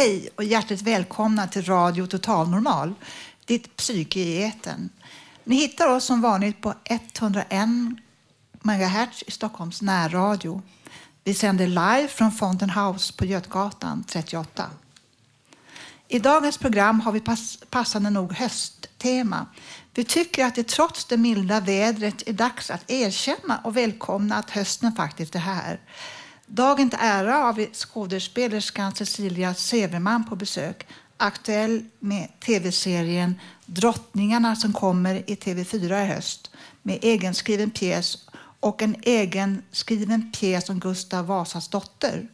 Hej och hjärtligt välkomna till Radio Total Normal, ditt psyke i etern. Ni hittar oss som vanligt på 101 MHz i Stockholms närradio. Vi sänder live från Fountain House på Götgatan 38. I dagens program har vi pass passande nog hösttema. Vi tycker att det trots det milda vädret är dags att erkänna och välkomna att hösten faktiskt är här. Dagen till ära har vi skådespelerskan Cecilia Severman på besök. Aktuell med tv-serien Drottningarna som kommer i TV4 i höst med egenskriven pjäs och en egenskriven pjäs om Gustav Vasas dotter.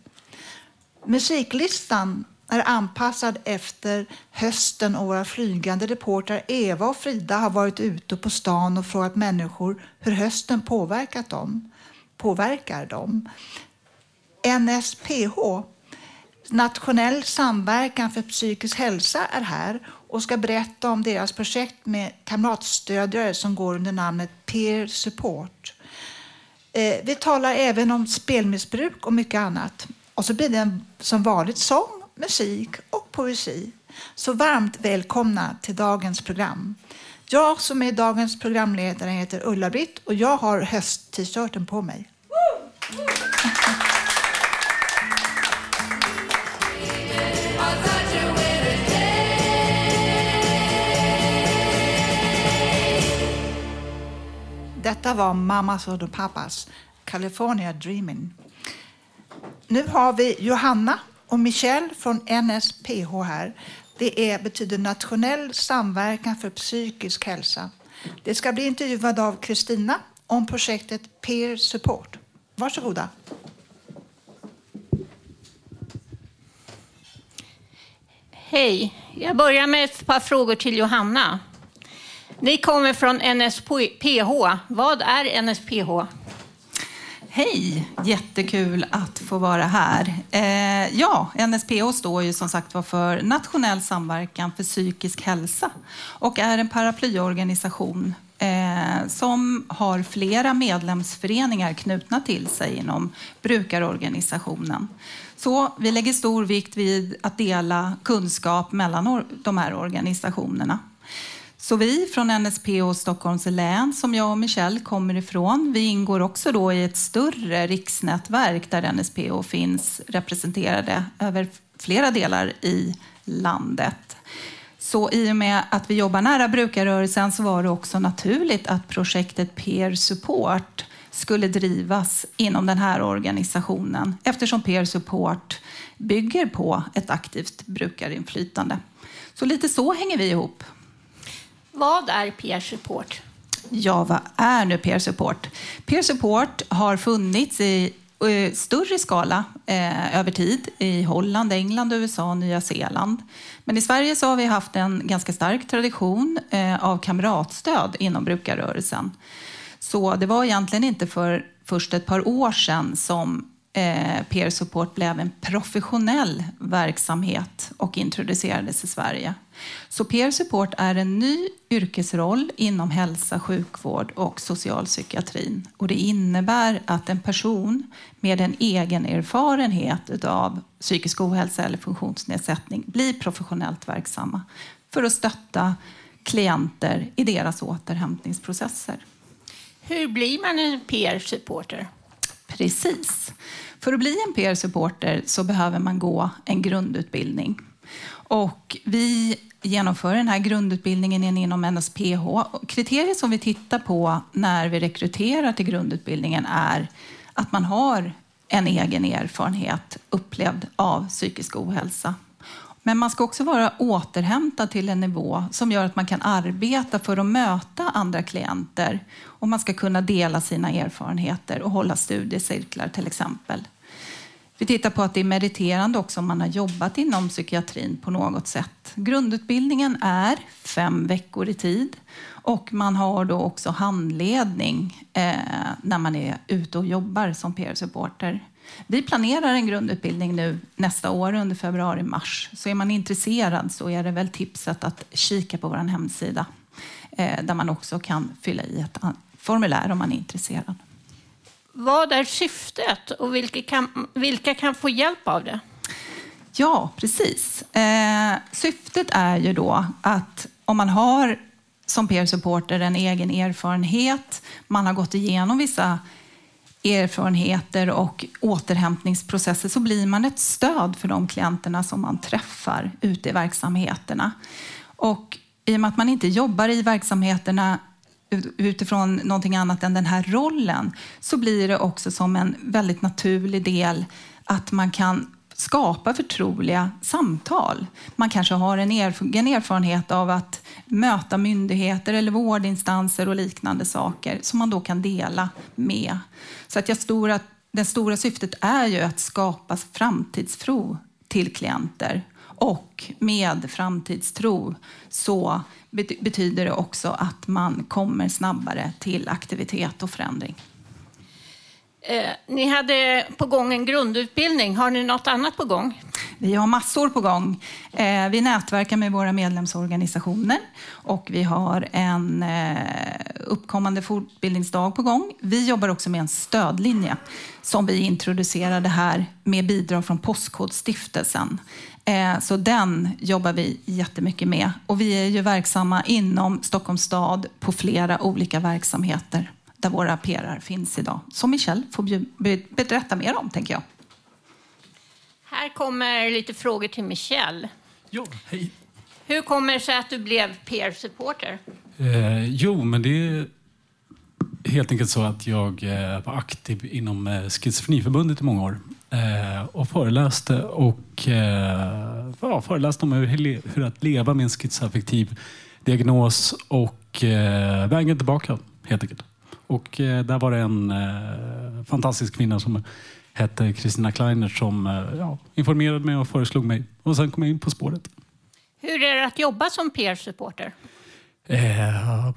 Musiklistan är anpassad efter hösten och våra flygande reportrar Eva och Frida har varit ute på stan och frågat människor hur hösten påverkat dem, påverkar dem. NSPH, Nationell samverkan för psykisk hälsa, är här och ska berätta om deras projekt med kamratstödjare som går under namnet Peer Support. Eh, vi talar även om spelmissbruk och mycket annat. Och så blir det som vanligt sång, musik och poesi. Så varmt välkomna till dagens program. Jag som är dagens programledare heter Ulla-Britt och jag har höst-t-shirten på mig. Detta var Mamas och Papas California Dreaming. Nu har vi Johanna och Michelle från NSPH här. Det är, betyder Nationell samverkan för psykisk hälsa. Det ska bli intervjuad av Kristina om projektet Peer Support. Varsågoda. Hej. Jag börjar med ett par frågor till Johanna. Ni kommer från NSPH. Vad är NSPH? Hej! Jättekul att få vara här. Eh, ja, NSPH står ju som sagt för Nationell samverkan för psykisk hälsa och är en paraplyorganisation eh, som har flera medlemsföreningar knutna till sig inom brukarorganisationen. Så vi lägger stor vikt vid att dela kunskap mellan de här organisationerna. Så vi från NSP och Stockholms län, som jag och Michelle kommer ifrån, vi ingår också då i ett större riksnätverk där NSPO finns representerade över flera delar i landet. Så i och med att vi jobbar nära brukarrörelsen så var det också naturligt att projektet Peer Support skulle drivas inom den här organisationen eftersom Peer Support bygger på ett aktivt brukarinflytande. Så lite så hänger vi ihop. Vad är peer support? Ja, vad är nu peer support? Peer support har funnits i eh, större skala eh, över tid i Holland, England, USA och Nya Zeeland. Men i Sverige så har vi haft en ganska stark tradition eh, av kamratstöd inom brukarrörelsen. Så det var egentligen inte för först ett par år sedan som eh, peer support blev en professionell verksamhet och introducerades i Sverige. Så peer support är en ny yrkesroll inom hälsa, sjukvård och socialpsykiatrin. Och det innebär att en person med en egen erfarenhet av psykisk ohälsa eller funktionsnedsättning blir professionellt verksamma för att stötta klienter i deras återhämtningsprocesser. Hur blir man en peer supporter? Precis. För att bli en peer-supporter så behöver man gå en grundutbildning. Och vi genomför den här grundutbildningen inom NSPH. Kriterier som vi tittar på när vi rekryterar till grundutbildningen är att man har en egen erfarenhet upplevd av psykisk ohälsa. Men man ska också vara återhämtad till en nivå som gör att man kan arbeta för att möta andra klienter och man ska kunna dela sina erfarenheter och hålla studiecirklar till exempel. Vi tittar på att det är meriterande också om man har jobbat inom psykiatrin på något sätt. Grundutbildningen är fem veckor i tid och man har då också handledning eh, när man är ute och jobbar som peer-supporter. Vi planerar en grundutbildning nu nästa år under februari-mars. Så är man intresserad så är det väl tipset att kika på vår hemsida eh, där man också kan fylla i ett formulär om man är intresserad. Vad är syftet och vilka kan, vilka kan få hjälp av det? Ja, precis. Eh, syftet är ju då att om man har som peer supporter en egen erfarenhet, man har gått igenom vissa erfarenheter och återhämtningsprocesser så blir man ett stöd för de klienterna som man träffar ute i verksamheterna. Och i och med att man inte jobbar i verksamheterna utifrån någonting annat än den här rollen så blir det också som en väldigt naturlig del att man kan skapa förtroliga samtal. Man kanske har en, erfarenhet av att möta myndigheter eller vårdinstanser och liknande saker som man då kan dela med. Så att jag tror att det stora syftet är ju att skapa framtidstro till klienter och med framtidstro så betyder det också att man kommer snabbare till aktivitet och förändring. Eh, ni hade på gång en grundutbildning. Har ni något annat på gång? Vi har massor på gång. Eh, vi nätverkar med våra medlemsorganisationer och vi har en eh, uppkommande fortbildningsdag på gång. Vi jobbar också med en stödlinje som vi introducerade här med bidrag från Postkodstiftelsen. Eh, så den jobbar vi jättemycket med. Och vi är ju verksamma inom Stockholms stad på flera olika verksamheter där våra PRR finns idag. Som Michelle får berätta mer om, tänker jag. Här kommer lite frågor till Michelle. Ja, hej. Hur kommer det sig att du blev peer-supporter? Eh, jo, men det är helt enkelt så att jag eh, var aktiv inom eh, Schizofreniförbundet i många år och föreläste och eh, ja, föreläste om hur, hur att leva med en schizoaffektiv diagnos och eh, vägen tillbaka, helt enkelt. Och eh, där var det en eh, fantastisk kvinna som hette Kristina Kleiner som eh, ja, informerade mig och föreslog mig. Och sen kom jag in på spåret. Hur är det att jobba som peer-supporter? Eh,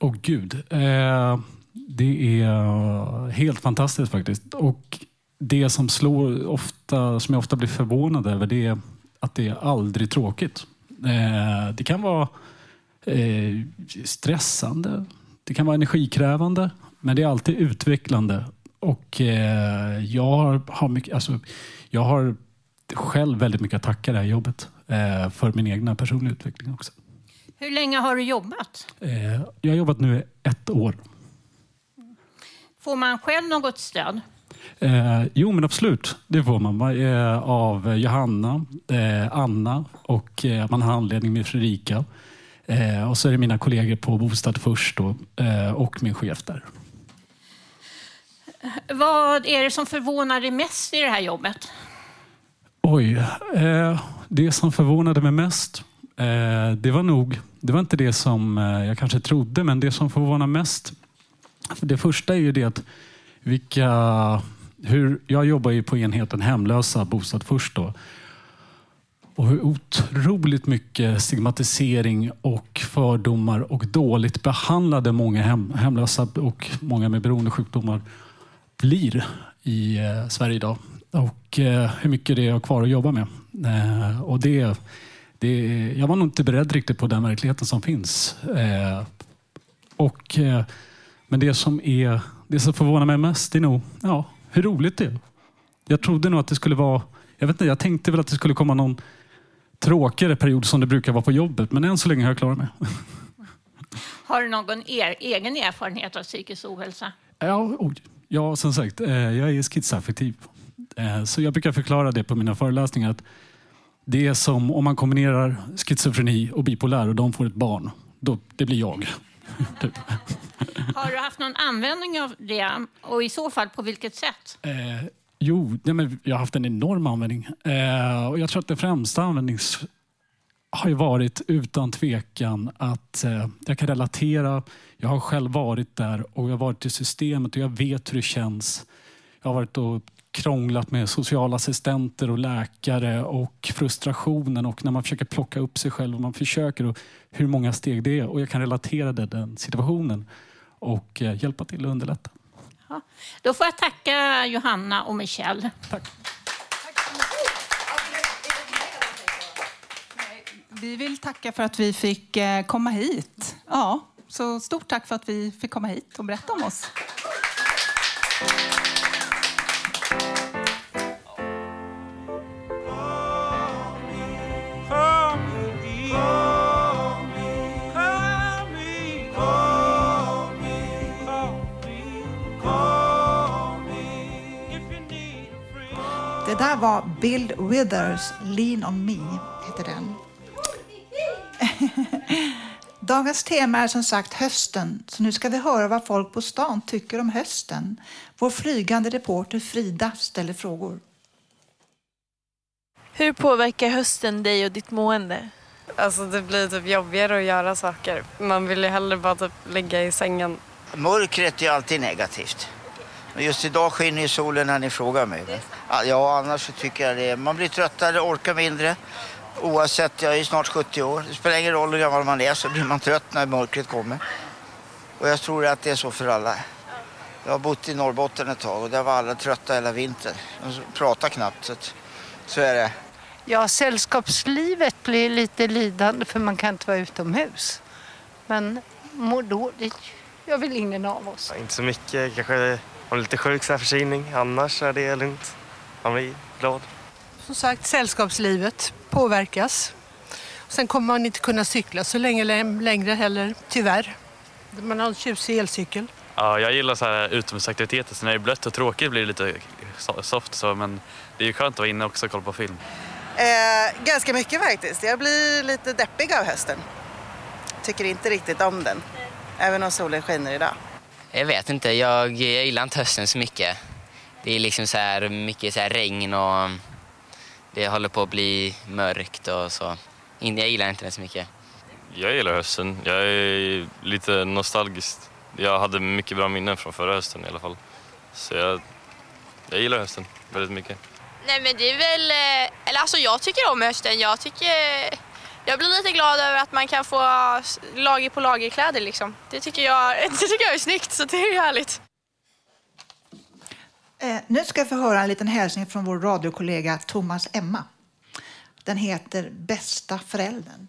oh, gud. Eh, det är helt fantastiskt faktiskt. Och det som slår ofta, som jag ofta blir förvånad över, det är att det är aldrig tråkigt. Eh, det kan vara eh, stressande, det kan vara energikrävande, men det är alltid utvecklande. Och eh, jag har, har mycket, alltså, jag har själv väldigt mycket att tacka det här jobbet för min egna personliga utveckling också. Hur länge har du jobbat? Jag har jobbat nu ett år. Får man själv något stöd? Eh, jo, men absolut. Det får man. Eh, av Johanna, eh, Anna och eh, man har handledning med Fredrika. Eh, och så är det mina kollegor på Bostad först då, eh, och min chef där. Vad är det som förvånar dig mest i det här jobbet? Oj, det som förvånade mig mest, det var nog, det var inte det som jag kanske trodde, men det som förvånar mest, det första är ju det att vilka, hur, jag jobbar ju på enheten hemlösa Bostad först då. Och hur otroligt mycket stigmatisering och fördomar och dåligt behandlade många hem, hemlösa och många med beroendesjukdomar blir i eh, Sverige idag. Och eh, hur mycket det är kvar att jobba med. Eh, och det, det, jag var nog inte beredd riktigt på den verkligheten som finns. Eh, och, eh, men det som, är, det som förvånar mig mest är nog ja, hur roligt det är. Jag trodde nog att det skulle vara, jag vet inte, jag tänkte väl att det skulle komma någon tråkigare period som det brukar vara på jobbet, men än så länge har jag klarat mig. Har du någon er, egen erfarenhet av psykisk ohälsa? Ja, oj. ja som sagt, eh, jag är schizaffektiv. Eh, så jag brukar förklara det på mina föreläsningar att det är som om man kombinerar schizofreni och bipolär och de får ett barn. Då, det blir jag. Typ. Har du haft någon användning av det och i så fall på vilket sätt? Eh, Jo, ja, men jag har haft en enorm användning. Eh, och jag tror att det främsta användnings har ju varit utan tvekan att eh, jag kan relatera. Jag har själv varit där och jag har varit i systemet och jag vet hur det känns. Jag har varit och krånglat med sociala assistenter och läkare och frustrationen och när man försöker plocka upp sig själv och man försöker och hur många steg det är. Och jag kan relatera till den situationen och eh, hjälpa till att underlätta. Ja. Då får jag tacka Johanna och Michelle. Tack. Vi vill tacka för att vi fick eh, komma hit. Ja, så stort tack för att vi fick komma hit och berätta om oss. Där var Bill Withers, Lean on me, heter den. Dagens tema är som sagt hösten, så nu ska vi höra vad folk på stan tycker om hösten. Vår flygande reporter Frida ställer frågor. Hur påverkar hösten dig och ditt mående? Alltså det blir typ jobbigare att göra saker. Man vill ju hellre bara typ ligga i sängen. Mörkret är alltid negativt. Men just idag skiner ju solen när ni frågar mig. Ja, annars så tycker jag det. Man blir tröttare, orkar mindre. Oavsett, jag är snart 70 år. Det spelar ingen roll hur gammal man är så blir man trött när mörkret kommer. Och jag tror att det är så för alla. Jag har bott i Norrbotten ett tag och där var alla trötta hela vintern. De pratar knappt. Så, att, så är det. Ja, sällskapslivet blir lite lidande för man kan inte vara utomhus. Men mår dåligt gör väl ingen av oss. Ja, inte så mycket. Kanske har lite sjuk så här förkylning. Annars är det lugnt. Man blir glad. Som sagt, sällskapslivet påverkas. Sen kommer man inte kunna cykla så länge längre heller, tyvärr. Man har en tjusig elcykel. Ja, jag gillar så här utomhusaktiviteter. Så när det är blött och tråkigt blir det lite soft. Så, men det är ju skönt att vara inne också och kolla på film. Eh, ganska mycket faktiskt. Jag blir lite deppig av hösten. Tycker inte riktigt om den. Även om solen skiner idag. Jag vet inte. Jag, jag gillar inte hösten så mycket. Det är liksom så här mycket så här regn och det håller på att bli mörkt och så. Jag gillar inte det så mycket. Jag gillar hösten. Jag är lite nostalgisk. Jag hade mycket bra minnen från förra hösten i alla fall. Så jag, jag gillar hösten väldigt mycket. Nej men det är väl, eller alltså jag tycker om hösten. Jag tycker, jag blir lite glad över att man kan få lager på lagerkläder liksom. Det tycker jag, det tycker jag är snyggt så det är härligt. Eh, nu ska vi få höra en liten hälsning från vår radiokollega Thomas Emma. Den heter Bästa föräldern.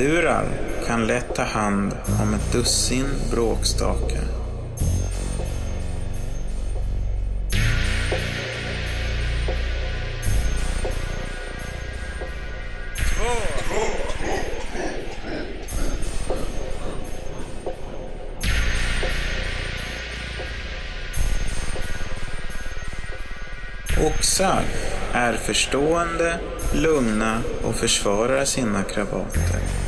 Durar kan lätt ta hand om ett dussin bråkstakar. Oxar är förstående, lugna och försvarar sina kravater.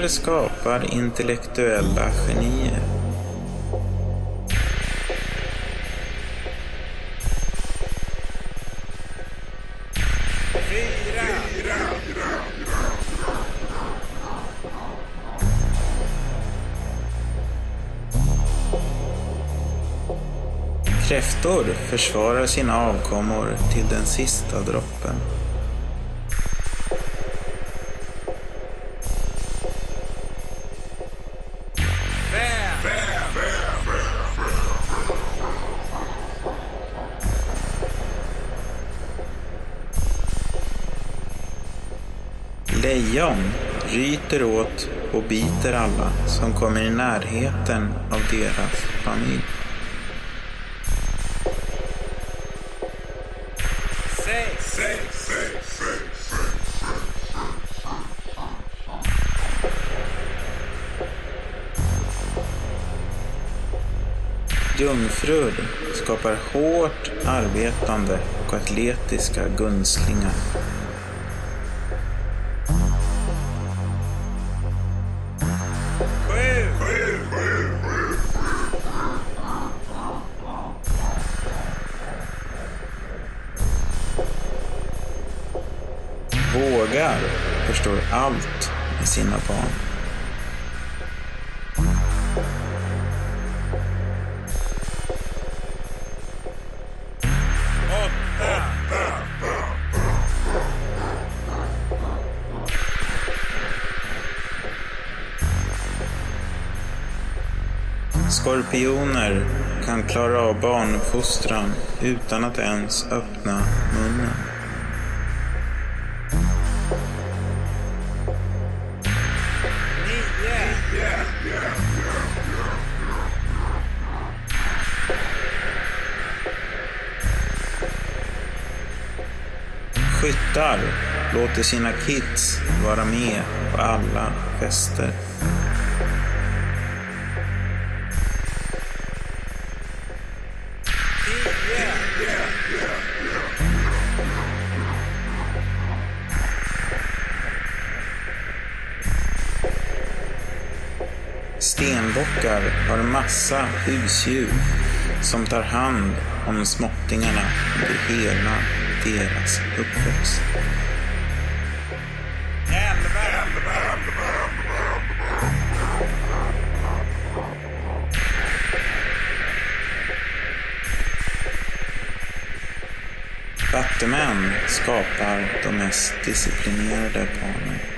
Här skapar intellektuella genier. Kräftor försvarar sina avkommor till den sista droppen. Lejon ryter åt och biter alla som kommer i närheten av deras familj. Jungfrur skapar hårt arbetande och atletiska gunstlingar. Sina barn. Skorpioner kan klara av barnuppfostran utan att ens öppna munnen. Skyttar låter sina kids vara med på alla fester. Stenbockar har massa husdjur som tar hand om småttingarna under hela deras uppväxt. Vattumän skapar de mest disciplinerade barnen.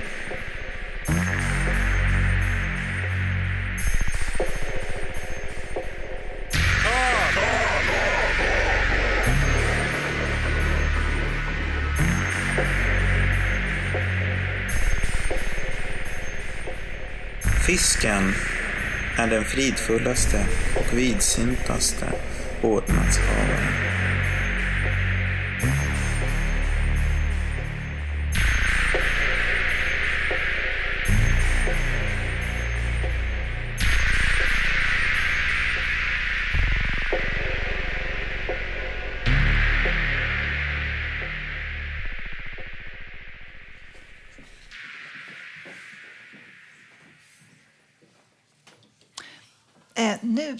Fisken är den fridfullaste och vidsyntaste vårdnadshavaren.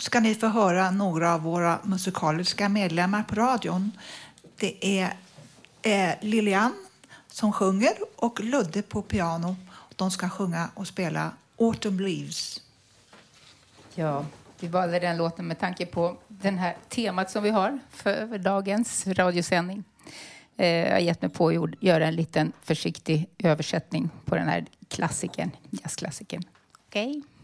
Ska ni få höra några av våra musikaliska medlemmar på radion. Det är eh, Lilian som sjunger och Ludde på piano. De ska sjunga och spela Autumn Leaves. Ja, vi valde den låten med tanke på den här temat som vi har för dagens radiosändning. Eh, jag har gett mig på att göra en liten försiktig översättning på den här klassikern, jazzklassikern. Okej? Okay.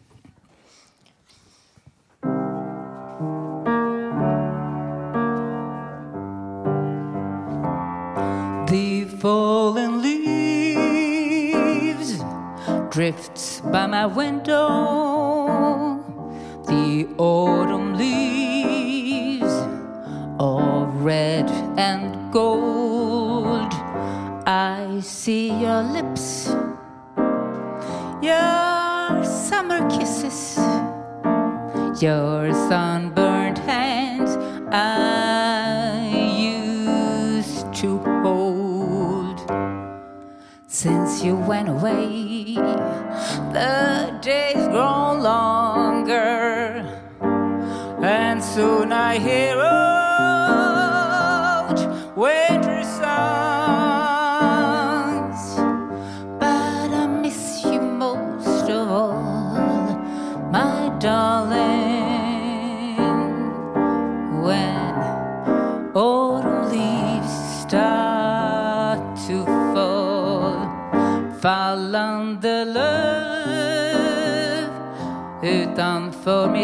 Fallen leaves drifts by my window. The autumn leaves of red and gold. I see your lips, your summer kisses, your sunburned hands. I Since you went away, the days grow longer, and soon I hear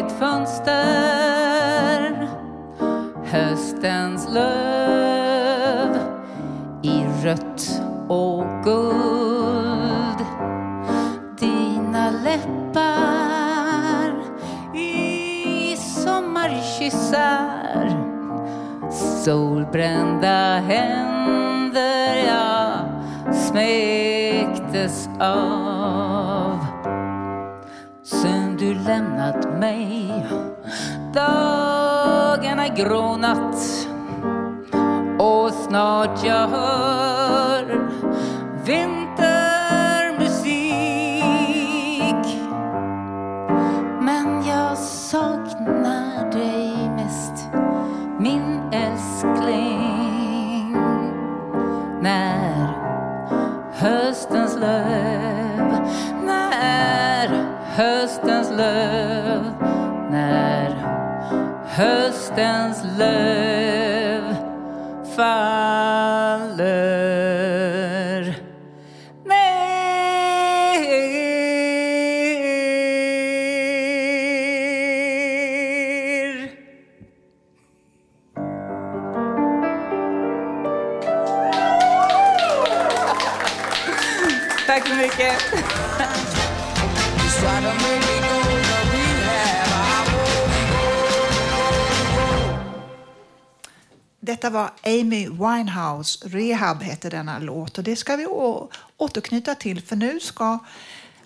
mitt fönster. Höstens löv i rött och guld. Dina läppar i sommarkyssar. Solbrända händer jag smektes av. Sen du lämnat mig. Dagarna grånat och snart jag hör Amy Winehouse, Rehab hette denna låt och det ska vi å- återknyta till för nu ska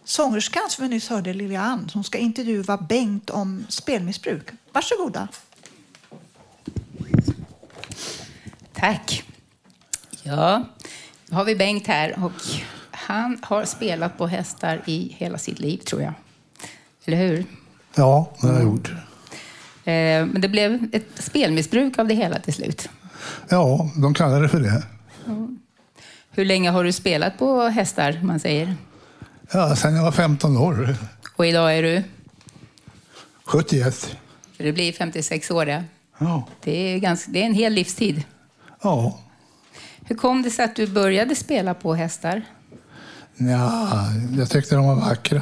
sångerskan som vi nyss hörde, Lilian, som ska intervjua Bengt om spelmissbruk. Varsågoda. Tack. Ja, nu har vi Bengt här och han har spelat på hästar i hela sitt liv tror jag. Eller hur? Ja, det har jag gjort. Eh, Men det blev ett spelmissbruk av det hela till slut. Ja, de kallar det för det. Hur länge har du spelat på hästar, man säger? Ja, sen jag var 15 år. Och idag är du? 71. Så det blir 56 år, ja. Ja. Det är, ganska, det är en hel livstid. Ja. Hur kom det sig att du började spela på hästar? ja, jag tyckte de var vackra.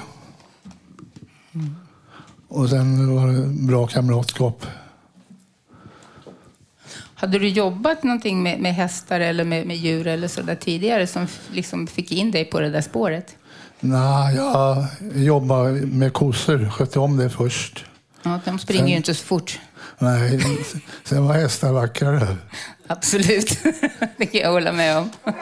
Och sen var det bra kamratskap. Hade du jobbat någonting med, med hästar eller med, med djur eller så där tidigare som liksom fick in dig på det där spåret? Nej, jag jobbade med kossor, skötte om det först. Ja, de springer Sen- ju inte så fort. Nej, sen var hästar vackrare. Absolut, det kan jag hålla med om.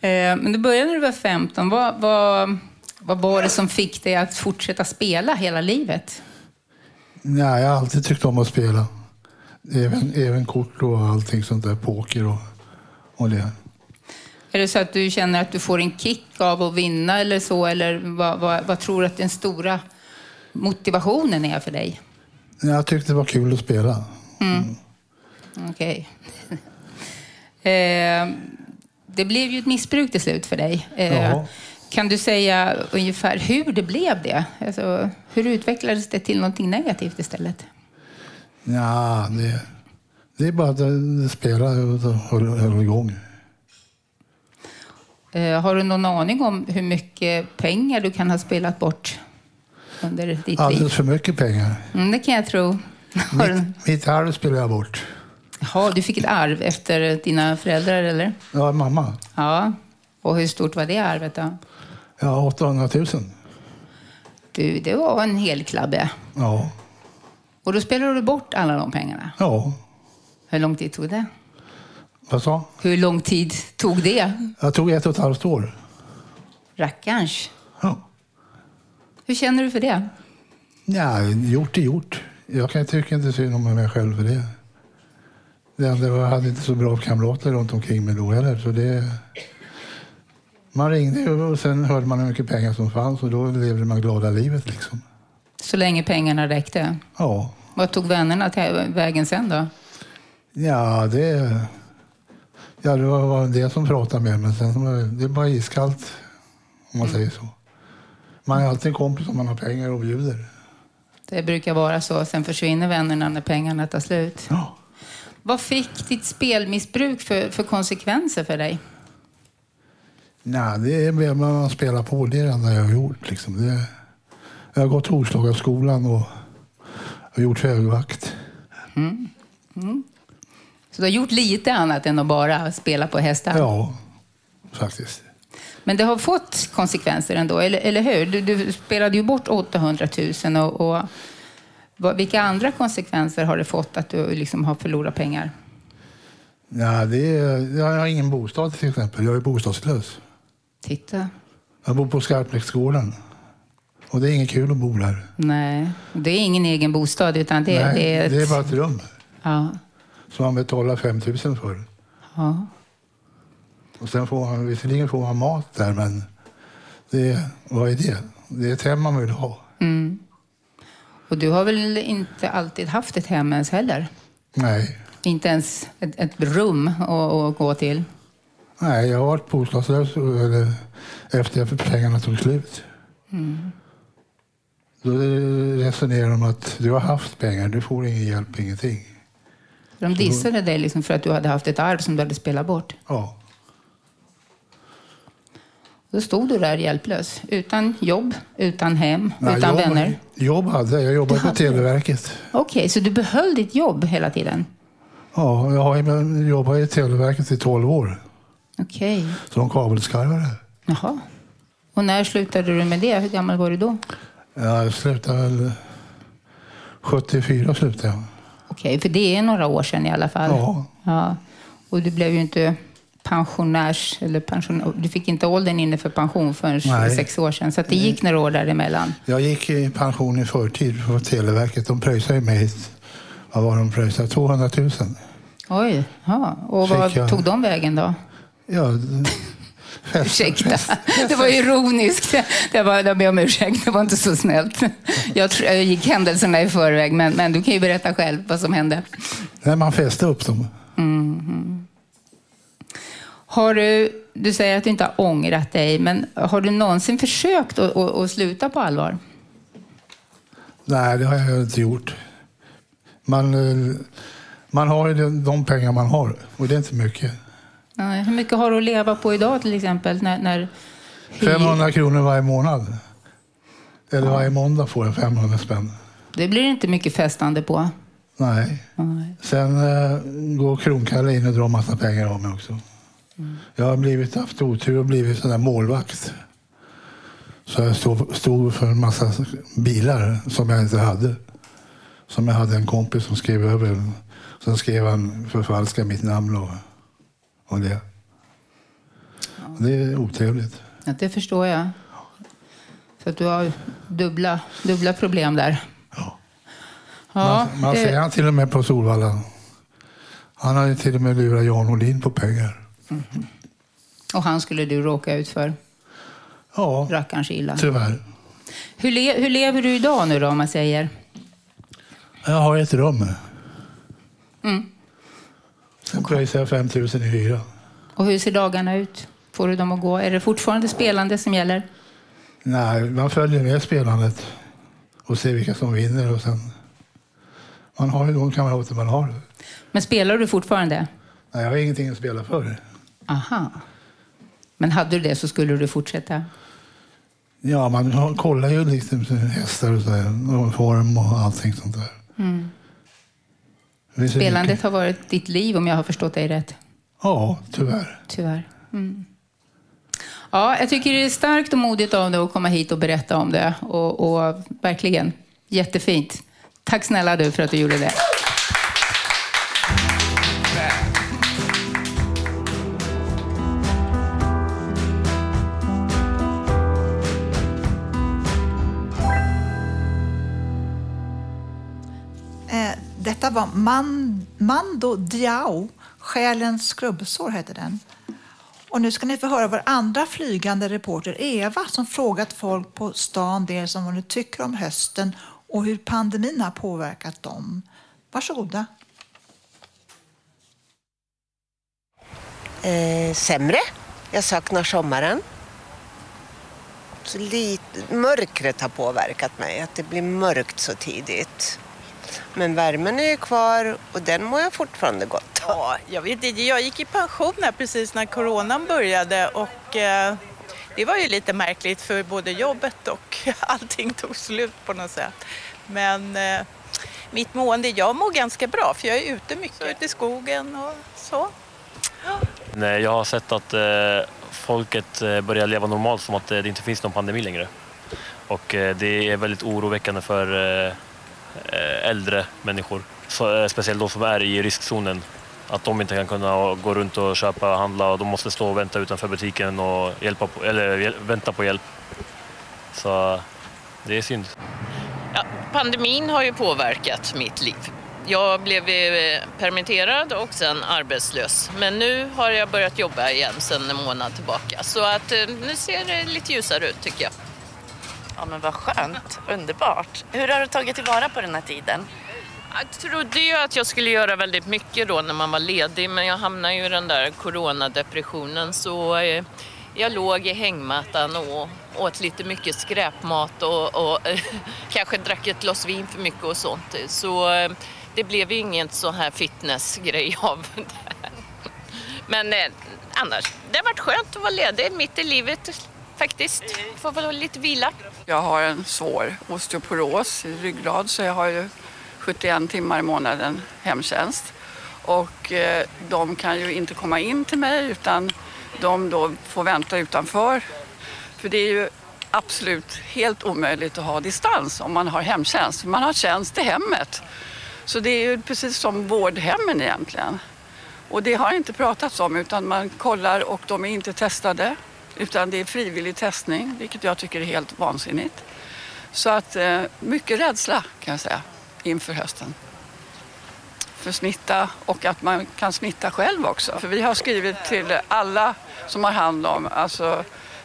Eh, Men du började när du var 15. Vad, vad, vad var det som fick dig att fortsätta spela hela livet? Nej, jag har alltid tyckt om att spela. Även, även kort och allting sånt där, poker och, och det. Är det så att du känner att du får en kick av att vinna eller så? Eller vad, vad, vad tror du att den stora motivationen är för dig? Jag tyckte det var kul att spela. Mm. Okej. eh, det blev ju ett missbruk till slut för dig. Eh. Kan du säga ungefär hur det blev det? Alltså, hur utvecklades det till någonting negativt istället? Ja, det, det är bara att det spelar och håller håller igång. Eh, har du någon aning om hur mycket pengar du kan ha spelat bort under ditt liv? Alldeles för mycket pengar. Mm, det kan jag tro. Du, Mitt arv spelar jag bort. Jaha, du fick ett arv efter dina föräldrar, eller? Ja, mamma. Ja. Och hur stort var det arvet då? Ja, 800 000. Du, det var en hel klabbe. Ja. Och då spelade du bort alla de pengarna? Ja. Hur lång tid tog det? Vad sa? Hur lång tid tog det? Jag tog ett och ett halvt år. Rackarns. Ja. Hur känner du för det? Ja, gjort är gjort. Jag kan tycka inte synd om mig själv för det. jag hade inte så bra kamrater runt omkring mig då heller. Så det, Man ringde och sen hörde man hur mycket pengar som fanns och då levde man glada livet liksom. Så länge pengarna räckte? Ja. Vad tog vännerna till vägen sen då? Ja, det... Ja, det var det som pratade med mig. Sen det, var iskallt, om man säger så. Man är alltid en kompis om man har pengar och bjuder. Det brukar vara så. Sen försvinner vännerna när pengarna tar slut. Ja. Vad fick ditt spelmissbruk för, för konsekvenser för dig? Nej, det är vad man spelar på. Det är det enda jag har gjort. Liksom. Det, jag har gått Hovslagaskolan och, och gjort högvakt. Mm. Mm. Så du har gjort lite annat än att bara spela på hästar? Ja, faktiskt. Men det har fått konsekvenser ändå, eller, eller hur? Du, du spelade ju bort 800 000 och, och vad, vilka andra konsekvenser har det fått att du liksom har förlorat pengar? Ja, det är, jag har ingen bostad till exempel. Jag är bostadslös. Titta. Jag bor på Skarpnäcksgården. Och det är inget kul att bo där. Nej, det är ingen egen bostad utan det, Nej, det är ett... det är bara ett rum Ja, som man betalar 5 000 för. ja. Och sen får man, visserligen får man mat där, men det, vad är det? Det är ett hem man vill ha. Mm. Och du har väl inte alltid haft ett hem ens heller? Nej, Inte ens ett, ett rum att, att gå till? nej jag har varit bostadslös efter att pengarna tog slut. Mm. Då resonerar de att du har haft pengar, du får ingen hjälp, ingenting. De dissade dig liksom för att du hade haft ett arv som du hade spelat bort? Ja. Då stod du där hjälplös, utan jobb, utan hem, Nej, utan jobb, vänner. Jobb hade jag. Jag jobbade på Televerket. Okej, så du behöll ditt jobb hela tiden? Ja, jag har jobbat i Televerket i 12 år Okej. som kabelskarvare. Jaha. Och när slutade du med det? Hur gammal var du då? Jag slutade väl 74 slutade jag. Okej, för det är några år sedan i alla fall. Ja. ja. Och du blev ju inte pensionärs... Eller pension, du fick inte åldern inne för pension förrän Nej. sex år sedan. Så det gick några år däremellan. Jag gick i pension i förtid på Televerket. De pröjsade mig. Vad var de pröjsade? 200 000. Oj, ja. Och vad jag- tog de vägen då? Ja, Ursäkta, det var ironiskt. Det var, jag ber om ursäkt, det var inte så snällt. Jag, jag gick händelserna i förväg, men, men du kan ju berätta själv vad som hände. när man fäste upp dem. Mhm. Har du, du säger att du inte har ångrat dig, men har du någonsin försökt att, att, att sluta på allvar? Nej, det har jag inte gjort. Man, eh, man har ju de- de pengar man har och det är inte mycket. Nej, Hur mycket har du att leva på idag till exempel? När, när 500 kronor varje månad. Eller varje måndag får jag 500 spänn. Det blir inte mycket festande på. Nej. Nej. Sen eh, går Kronkalle in och drar massa pengar av mig också. Jag har blivit, haft otur och blivit sån där målvakt. Så jag stod, stod för en massa bilar som jag inte hade. Som jag hade en kompis som skrev över. Sen skrev han förfalska mitt namn och, och det. Det är otrevligt. Ja, det förstår jag. Så att du har dubbla, dubbla problem där. Ja. man man ser han till och med på Solvalla. Han hade till och med lurat Jan Olin på pengar. Och han skulle du råka ut för? Ja, Rackarns illa. tyvärr. Hur, le, hur lever du idag nu då, om man säger? Jag har ett rum. Mm. Sen pröjsar jag 5 000 i hyra. Och hur ser dagarna ut? Får du dem att gå? Är det fortfarande spelande som gäller? Nej, man följer med spelandet och ser vilka som vinner. Och sen, man har ju de kamrater man har. Men spelar du fortfarande? Nej, jag har ingenting att spela för. Aha. Men hade du det så skulle du fortsätta? Ja, man kollar ju liksom hästar och, så här, och form och allting sånt där. Mm. Spelandet mycket- har varit ditt liv om jag har förstått dig rätt. Ja, tyvärr. Tyvärr. Mm. Ja, jag tycker det är starkt och modigt av dig att komma hit och berätta om det. Och, och verkligen jättefint. Tack snälla du för att du gjorde det. Man, Mando Diao, Själens skrubbsår heter den. Och nu ska ni få höra vår andra flygande reporter Eva som frågat folk på stan dels om vad de tycker om hösten och hur pandemin har påverkat dem. Varsågoda. Eh, sämre. Jag saknar sommaren. Så lite, mörkret har påverkat mig, att det blir mörkt så tidigt. Men värmen är ju kvar och den mår jag fortfarande gott av. Ja, jag vet inte, jag gick i pension här precis när coronan började och eh, det var ju lite märkligt för både jobbet och allting tog slut på något sätt. Men eh, mitt mående, jag mår ganska bra för jag är ute mycket, ute i skogen och så. Nej, jag har sett att eh, folket börjar leva normalt som att det inte finns någon pandemi längre. Och det är väldigt oroväckande för Eh, äldre människor, eh, speciellt de som är i riskzonen. Att de inte kan kunna gå runt och köpa och handla och de måste stå och vänta utanför butiken och hjälpa på, eller, vänta på hjälp. Så det är synd. Pandemin har ju påverkat mitt liv. Jag blev eh, permitterad och sen arbetslös. Men nu har jag börjat jobba igen sedan en månad tillbaka. Så att nu ser det lite ljusare ut tycker jag. Ja men vad skönt, underbart. Hur har du tagit tillvara på den här tiden? Jag trodde ju att jag skulle göra väldigt mycket då när man var ledig men jag hamnade ju i den där coronadepressionen så eh, jag låg i hängmattan och åt lite mycket skräpmat och, och kanske drack ett glas vin för mycket och sånt. Så eh, det blev ju ingen sån här fitnessgrej av det här. Men eh, annars, det har varit skönt att vara ledig mitt i livet faktiskt. Får väl lite vila. Jag har en svår osteoporos i ryggrad så jag har ju 71 timmar i månaden hemtjänst. Och eh, de kan ju inte komma in till mig utan de då får vänta utanför. För det är ju absolut helt omöjligt att ha distans om man har hemtjänst. Man har tjänst i hemmet. Så det är ju precis som vårdhemmen egentligen. Och det har inte pratats om utan man kollar och de är inte testade. Utan det är frivillig testning, vilket jag tycker är helt vansinnigt. Så att eh, mycket rädsla kan jag säga inför hösten. För smitta och att man kan smitta själv också. För vi har skrivit till alla som har hand om, alltså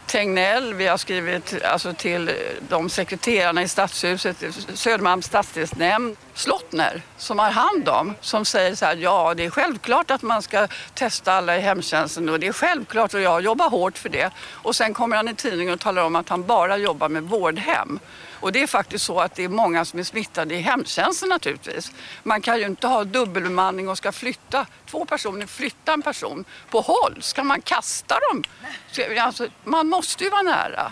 Tegnell, vi har skrivit alltså, till de sekreterarna i Stadshuset, Södermalms stadsdelsnämnd, Slottner som har hand om, som säger så här, ja det är självklart att man ska testa alla i hemtjänsten och det är självklart och jag jobbar hårt för det. Och sen kommer han i tidningen och talar om att han bara jobbar med vårdhem. Och det är faktiskt så att det är många som är smittade i hemtjänsten naturligtvis. Man kan ju inte ha dubbelbemanning och ska flytta, två personer flytta en person på håll. Ska man kasta dem? Alltså, man måste ju vara nära.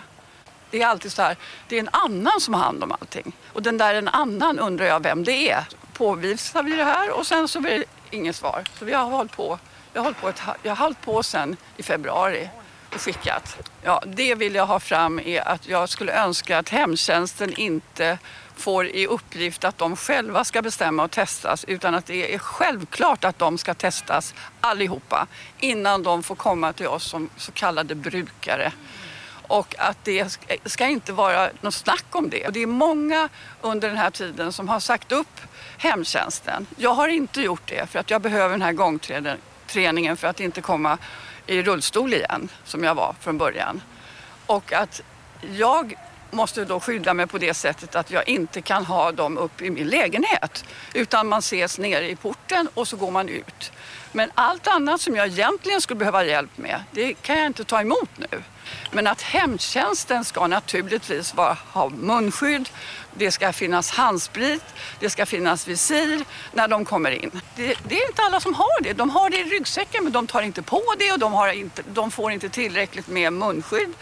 Det är alltid så här, det är en annan som har hand om allting. Och den där en annan undrar jag vem det är. Påvisar vi det här och sen så blir det inget svar. Så vi har hållit på, jag har hållit på, ett, jag har hållit på sen i februari skickat. Ja, det vill jag ha fram är att jag skulle önska att hemtjänsten inte får i uppgift att de själva ska bestämma och testas utan att det är självklart att de ska testas allihopa innan de får komma till oss som så kallade brukare. Och att det ska- ska inte vara något snack om det. Och det är många under den här tiden som har sagt upp hemtjänsten. Jag har inte gjort det för att jag behöver den här gångträningen för att inte komma i rullstol igen som jag var från början. Och att jag måste då skydda mig på det sättet att jag inte kan ha dem upp i min lägenhet. Utan man ses nere i porten och så går man ut. Men allt annat som jag egentligen skulle behöva hjälp med, det kan jag inte ta emot nu. Men att hemtjänsten ska naturligtvis vara, ha munskydd, det ska finnas handsprit, det ska finnas visir när de kommer in. Det, det är inte alla som har det. De har det i ryggsäcken men de tar inte på det och de, har inte, de får inte tillräckligt med munskydd.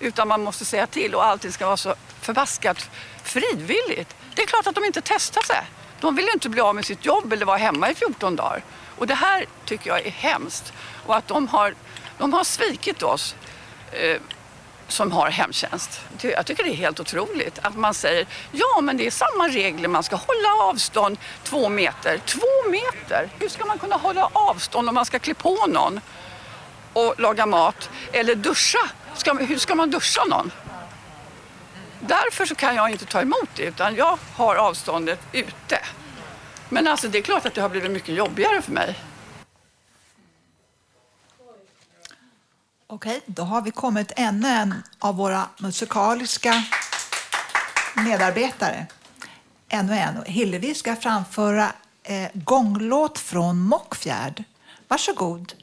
Utan man måste säga till och allting ska vara så förbaskat frivilligt. Det är klart att de inte testar sig. De vill ju inte bli av med sitt jobb eller vara hemma i 14 dagar. Och det här tycker jag är hemskt. Och att de har, de har svikit oss eh, som har hemtjänst. Jag tycker det är helt otroligt att man säger ja men det är samma regler, man ska hålla avstånd två meter. Två meter? Hur ska man kunna hålla avstånd om man ska klä på någon och laga mat eller duscha? Ska, hur ska man duscha någon? Därför så kan jag inte ta emot det utan jag har avståndet ute. Men alltså det är klart att det har blivit mycket jobbigare för mig. Okej, då har vi kommit ännu en av våra musikaliska medarbetare. Ännu en. Hillevi ska framföra eh, gånglåt från Mockfjärd. Varsågod.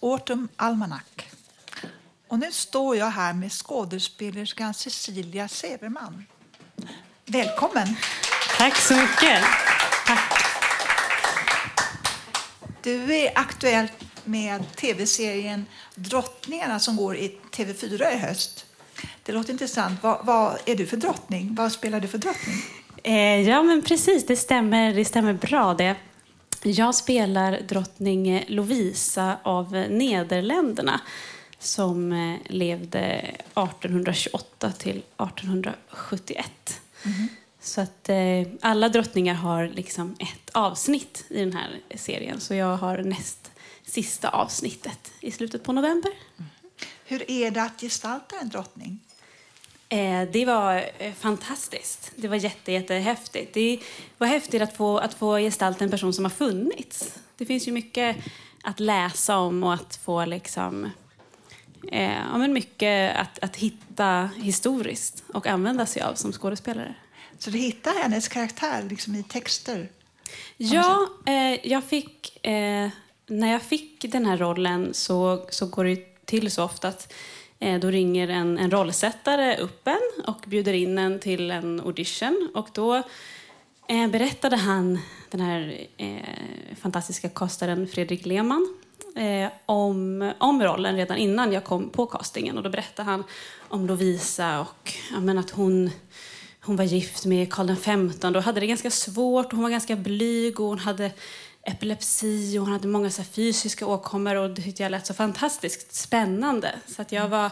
Autumn Almanac. Och nu står jag här med skådespelerskan Cecilia Severman. Välkommen! Tack så mycket. Du är aktuell med tv-serien Drottningarna som går i TV4 i höst. Det låter intressant. Vad, vad är du för drottning? Vad spelar du för drottning? Eh, ja, men precis. Det stämmer, det stämmer bra det. Jag spelar drottning Lovisa av Nederländerna som eh, levde 1828 till 1871. Så att eh, alla drottningar har liksom ett avsnitt i den här serien. Så jag har näst sista avsnittet i slutet på november. Hur är det att gestalta en drottning? Eh, det var eh, fantastiskt. Det var jätte, jättehäftigt. Det var häftigt att få, att få gestalta en person som har funnits. Det finns ju mycket att läsa om och att få liksom, eh, ja, men mycket att, att hitta historiskt och använda sig av som skådespelare. Så du hittar hennes karaktär liksom i texter? Ja, eh, jag fick, eh, när jag fick den här rollen så, så går det till så ofta att Eh, då ringer en, en rollsättare upp en och bjuder in en till en audition. Och då eh, berättade han, den här eh, fantastiska kastaren Fredrik Lehmann, eh, om, om rollen redan innan jag kom på castingen. Och då berättade han om Lovisa och ja, men att hon hon var gift med Karl XV och hade det ganska svårt. Och hon var ganska blyg och hon hade epilepsi och hon hade många så fysiska åkommor och det tyckte jag lät så fantastiskt spännande. Så att jag var,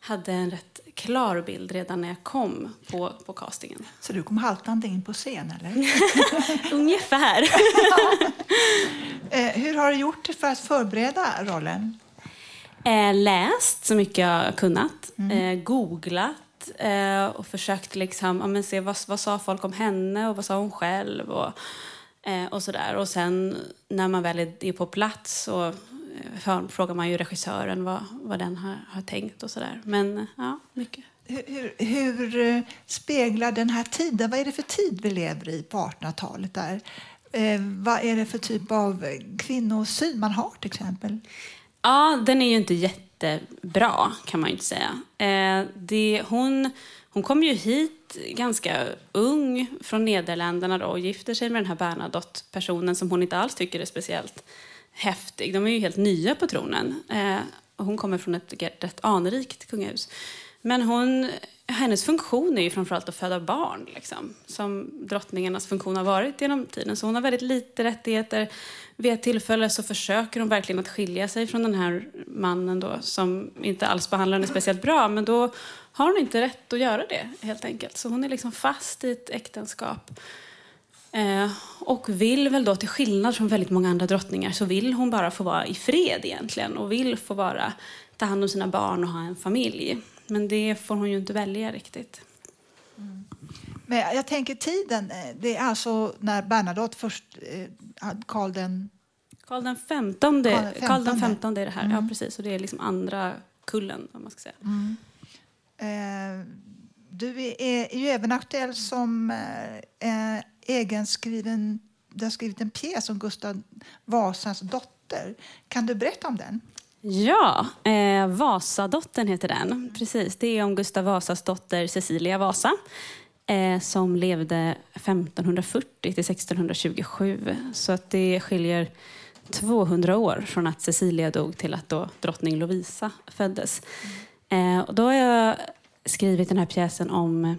hade en rätt klar bild redan när jag kom på, på castingen. Så du kom haltande in på scen, eller? Ungefär. eh, hur har du gjort för att förbereda rollen? Eh, läst så mycket jag kunnat. Eh, googlat eh, och försökt liksom, ja, men se vad, vad sa folk om henne och vad sa hon själv och, eh, och sådär. Och sen när man väl är på plats så eh, frågar man ju regissören vad, vad den har, har tänkt och sådär. Men eh, ja, mycket. Hur, hur, hur eh, speglar den här tiden, vad är det för tid vi lever i på 1800-talet? Där? Eh, vad är det för typ av kvinnosyn man har till exempel? Ja, den är ju inte jättebra kan man ju inte säga. Eh, det, hon, hon kom ju hit ganska ung från Nederländerna då, och gifter sig med den här Bernadotte-personen som hon inte alls tycker är speciellt häftig. De är ju helt nya på tronen. Eh, och hon kommer från ett rätt anrikt kungahus. Men hon, hennes funktion är ju framförallt att föda barn, liksom, som drottningarnas funktion har varit genom tiden. Så hon har väldigt lite rättigheter. Vid ett tillfälle så försöker hon verkligen att skilja sig från den här mannen då, som inte alls behandlar henne speciellt bra. Men då har hon inte rätt att göra det, helt enkelt. Så hon är liksom fast i ett äktenskap. Eh, och vill väl då, till skillnad från väldigt många andra drottningar, så vill hon bara få vara i fred egentligen. Och vill få vara, ta hand om sina barn och ha en familj. Men det får hon ju inte välja riktigt. Men jag tänker tiden, eh, det är alltså när Bernadotte först, eh, Karl den... Karl den femtonde, Karl den femtonde är det här. Mm. Ja, precis. Och det är liksom andra kullen, om man ska säga. Mm. Eh, du är, är ju även aktuell som eh, eh, egenskriven... Du har skrivit en pjäs om Gustav Vasas dotter. Kan du berätta om den? Ja, eh, Vasadottern heter den. Precis, det är om Gustav Vasas dotter Cecilia Vasa eh, som levde 1540 till 1627. Så att det skiljer 200 år från att Cecilia dog till att då drottning Lovisa föddes. Eh, och då har jag skrivit den här pjäsen om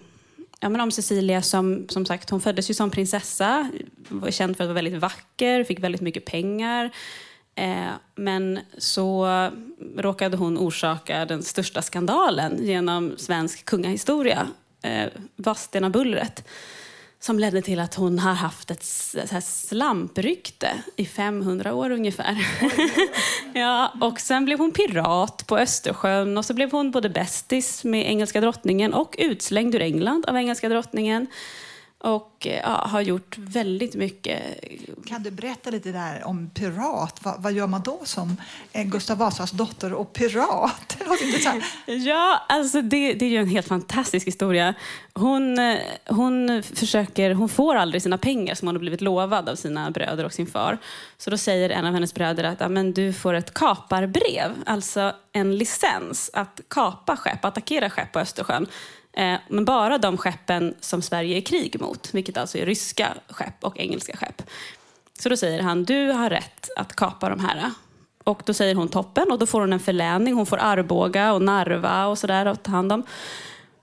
Ja, men om Cecilia som, som sagt, hon föddes ju som prinsessa, var känd för att vara väldigt vacker, fick väldigt mycket pengar. Eh, men så råkade hon orsaka den största skandalen genom svensk kungahistoria, eh, Vadstenabullret, som ledde till att hon har haft ett så slamprykte i 500 år ungefär. ja, och sen blev hon pirat på Östersjön och så blev hon både bästis med engelska drottningen och utslängd ur England av engelska drottningen. Och eh, ja, har gjort väldigt mycket Kan du berätta lite där om pirat? Vad, vad gör man då som eh, Gustav Vasas dotter och pirat? Ja, alltså det, det är ju en helt fantastisk historia. Hon, eh, hon, försöker, hon får aldrig sina pengar som hon har blivit lovad av sina bröder och sin far. Så då säger en av hennes bröder att ja, men du får ett kaparbrev, alltså en licens att kapa skepp, attackera skepp på Östersjön. Men bara de skeppen som Sverige är i krig mot, vilket alltså är ryska skepp och engelska skepp. Så då säger han, du har rätt att kapa de här. Och då säger hon toppen och då får hon en förläning. Hon får Arboga och Narva och sådär att ta hand om.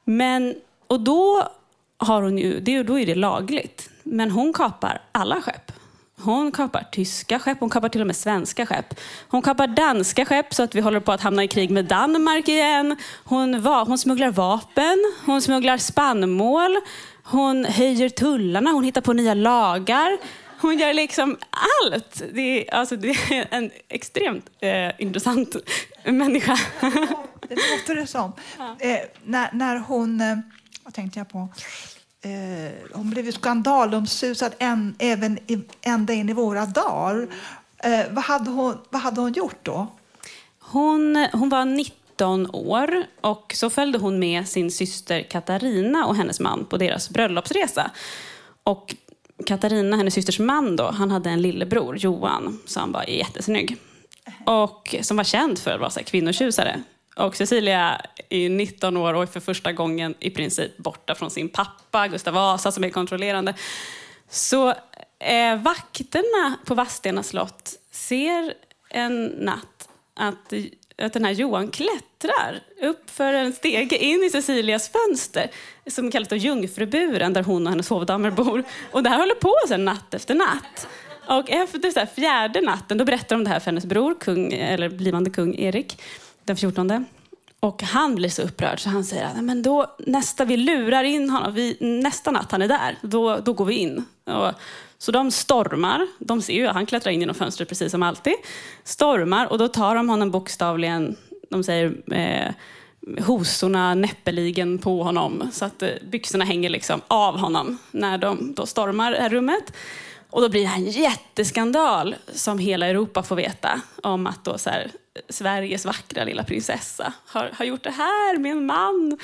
Men, och då, har hon ju, det, då är det lagligt. Men hon kapar alla skepp. Hon kapar tyska skepp, hon kapar till och med svenska skepp. Hon kapar danska skepp så att vi håller på att hamna i krig med Danmark igen. Hon, va, hon smugglar vapen, hon smugglar spannmål, hon höjer tullarna, hon hittar på nya lagar. Hon gör liksom allt. Det är, alltså, det är en extremt eh, intressant människa. Det låter det som. Eh, när, när hon... Eh, vad tänkte jag på? Eh, hon blev ju skandalomsusad än, även i, ända in i våra dagar. Eh, vad, hade hon, vad hade hon gjort då? Hon, hon var 19 år och så följde hon med sin syster Katarina och hennes man på deras bröllopsresa. Och Katarina, hennes systers man, då, han hade en lillebror, Johan, som var jättesnygg. Och som var känd för att vara så här kvinnotjusare. Och Cecilia är 19 år och är för första gången i princip borta från sin pappa, Gustav Vasa, som är kontrollerande. Så eh, vakterna på Vadstena slott ser en natt att, att den här Johan klättrar upp för en stege in i Cecilias fönster som kallas då Jungfruburen där hon och hennes hovdamer bor. Och det här håller på sen natt efter natt. Och efter så här fjärde natten då berättar de det här för hennes bror, kung, eller blivande kung Erik, den 14. Och han blir så upprörd så han säger att men då, nästa vi lurar in honom, vi, nästa natt han är där, då, då går vi in. Och, så de stormar, de ser ju att han klättrar in genom fönstret precis som alltid. Stormar och då tar de honom bokstavligen, de säger eh, hosorna näppeligen på honom så att eh, byxorna hänger liksom av honom när de då stormar det här rummet. Och då blir det en jätteskandal som hela Europa får veta om att då så här, Sveriges vackra lilla prinsessa har, har gjort det här med en man.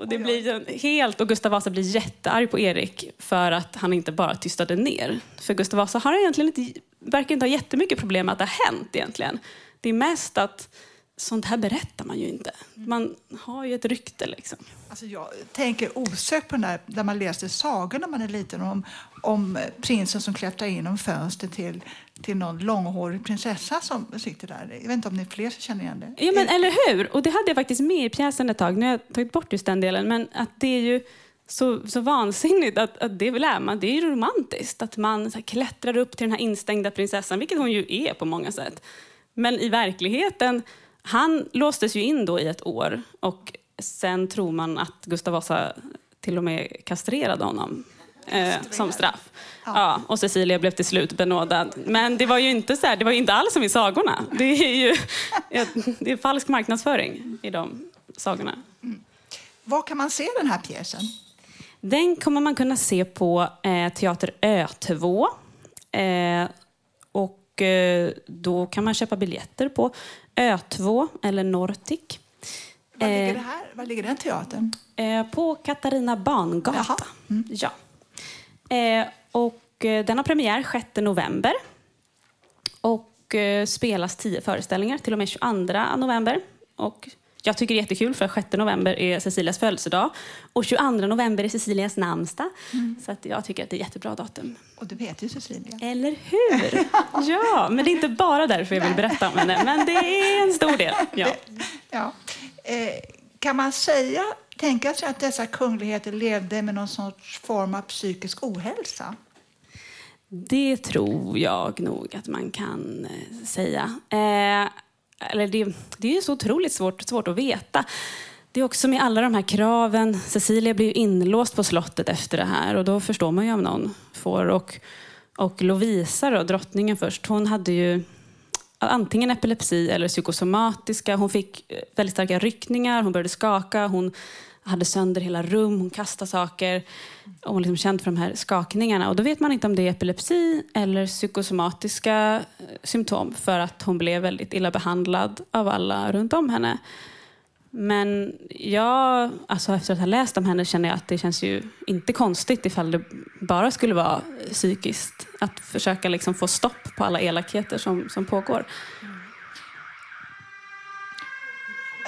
Och det blir helt, och Gustav Vasa blir jättearg på Erik för att han inte bara tystade ner. För Gustav Vasa har egentligen inte, verkar inte ha jättemycket problem med att det har hänt egentligen. Det är mest att sånt här berättar man ju inte. Man har ju ett rykte liksom. Alltså jag tänker osökt på den där, där man läste sagor när man är liten om, om prinsen som klättrar in genom fönstret till, till någon långhårig prinsessa som sitter där. Jag vet inte om ni är fler som känner igen det. Ja, men eller hur? Och det hade jag faktiskt med i pjäsen ett tag. Nu har jag tagit bort just den delen. Men att det är ju så, så vansinnigt att, att det vill man. Det är ju romantiskt att man här, klättrar upp till den här instängda prinsessan, vilket hon ju är på många sätt. Men i verkligheten, han låstes ju in då i ett år och sen tror man att Gustav Vasa till och med kastrerade honom eh, som straff. Ja. och Cecilia blev till slut benådad. Men det var ju inte, så här, det var inte alls som i sagorna. Det är ju det är falsk marknadsföring i de sagorna. Var kan man se den här pjäsen? Den kommer man kunna se på eh, Teater Ö2. Eh, och eh, då kan man köpa biljetter på Ö2 eller Nortic. Var ligger, Eh, det här? Var ligger den teatern? Eh, på Katarina Bangata. Ja. Eh, och den har premiär 6 november. Och spelas 10 föreställningar till och med 22 november. Och jag tycker det är jättekul för 6 november är Cecilias födelsedag och 22 november är Cecilias namnsdag. Så att jag tycker att det är jättebra datum. Och du heter ju Cecilia. Eller hur? Ja, men det är inte bara därför jag vill berätta om henne, men det är en stor del. Ja. Ja. Eh, kan man säga, tänka sig att dessa kungligheter levde med någon sorts form av psykisk ohälsa? Det tror jag nog att man kan eh, säga. Eh, eller det, det är ju så otroligt svårt, svårt att veta. Det är också med alla de här kraven. Cecilia blir ju inlåst på slottet efter det här och då förstår man ju om någon får. Och, och Lovisa, då, drottningen först, hon hade ju antingen epilepsi eller psykosomatiska. Hon fick väldigt starka ryckningar, hon började skaka, hon hade sönder hela rum, hon kastade saker. Och hon liksom känd för de här skakningarna. Och då vet man inte om det är epilepsi eller psykosomatiska eh, symptom för att hon blev väldigt illa behandlad av alla runt om henne. Men jag, alltså efter att ha läst om henne känner jag att det känns ju inte konstigt ifall det bara skulle vara psykiskt. Att försöka liksom få stopp på alla elakheter som, som pågår.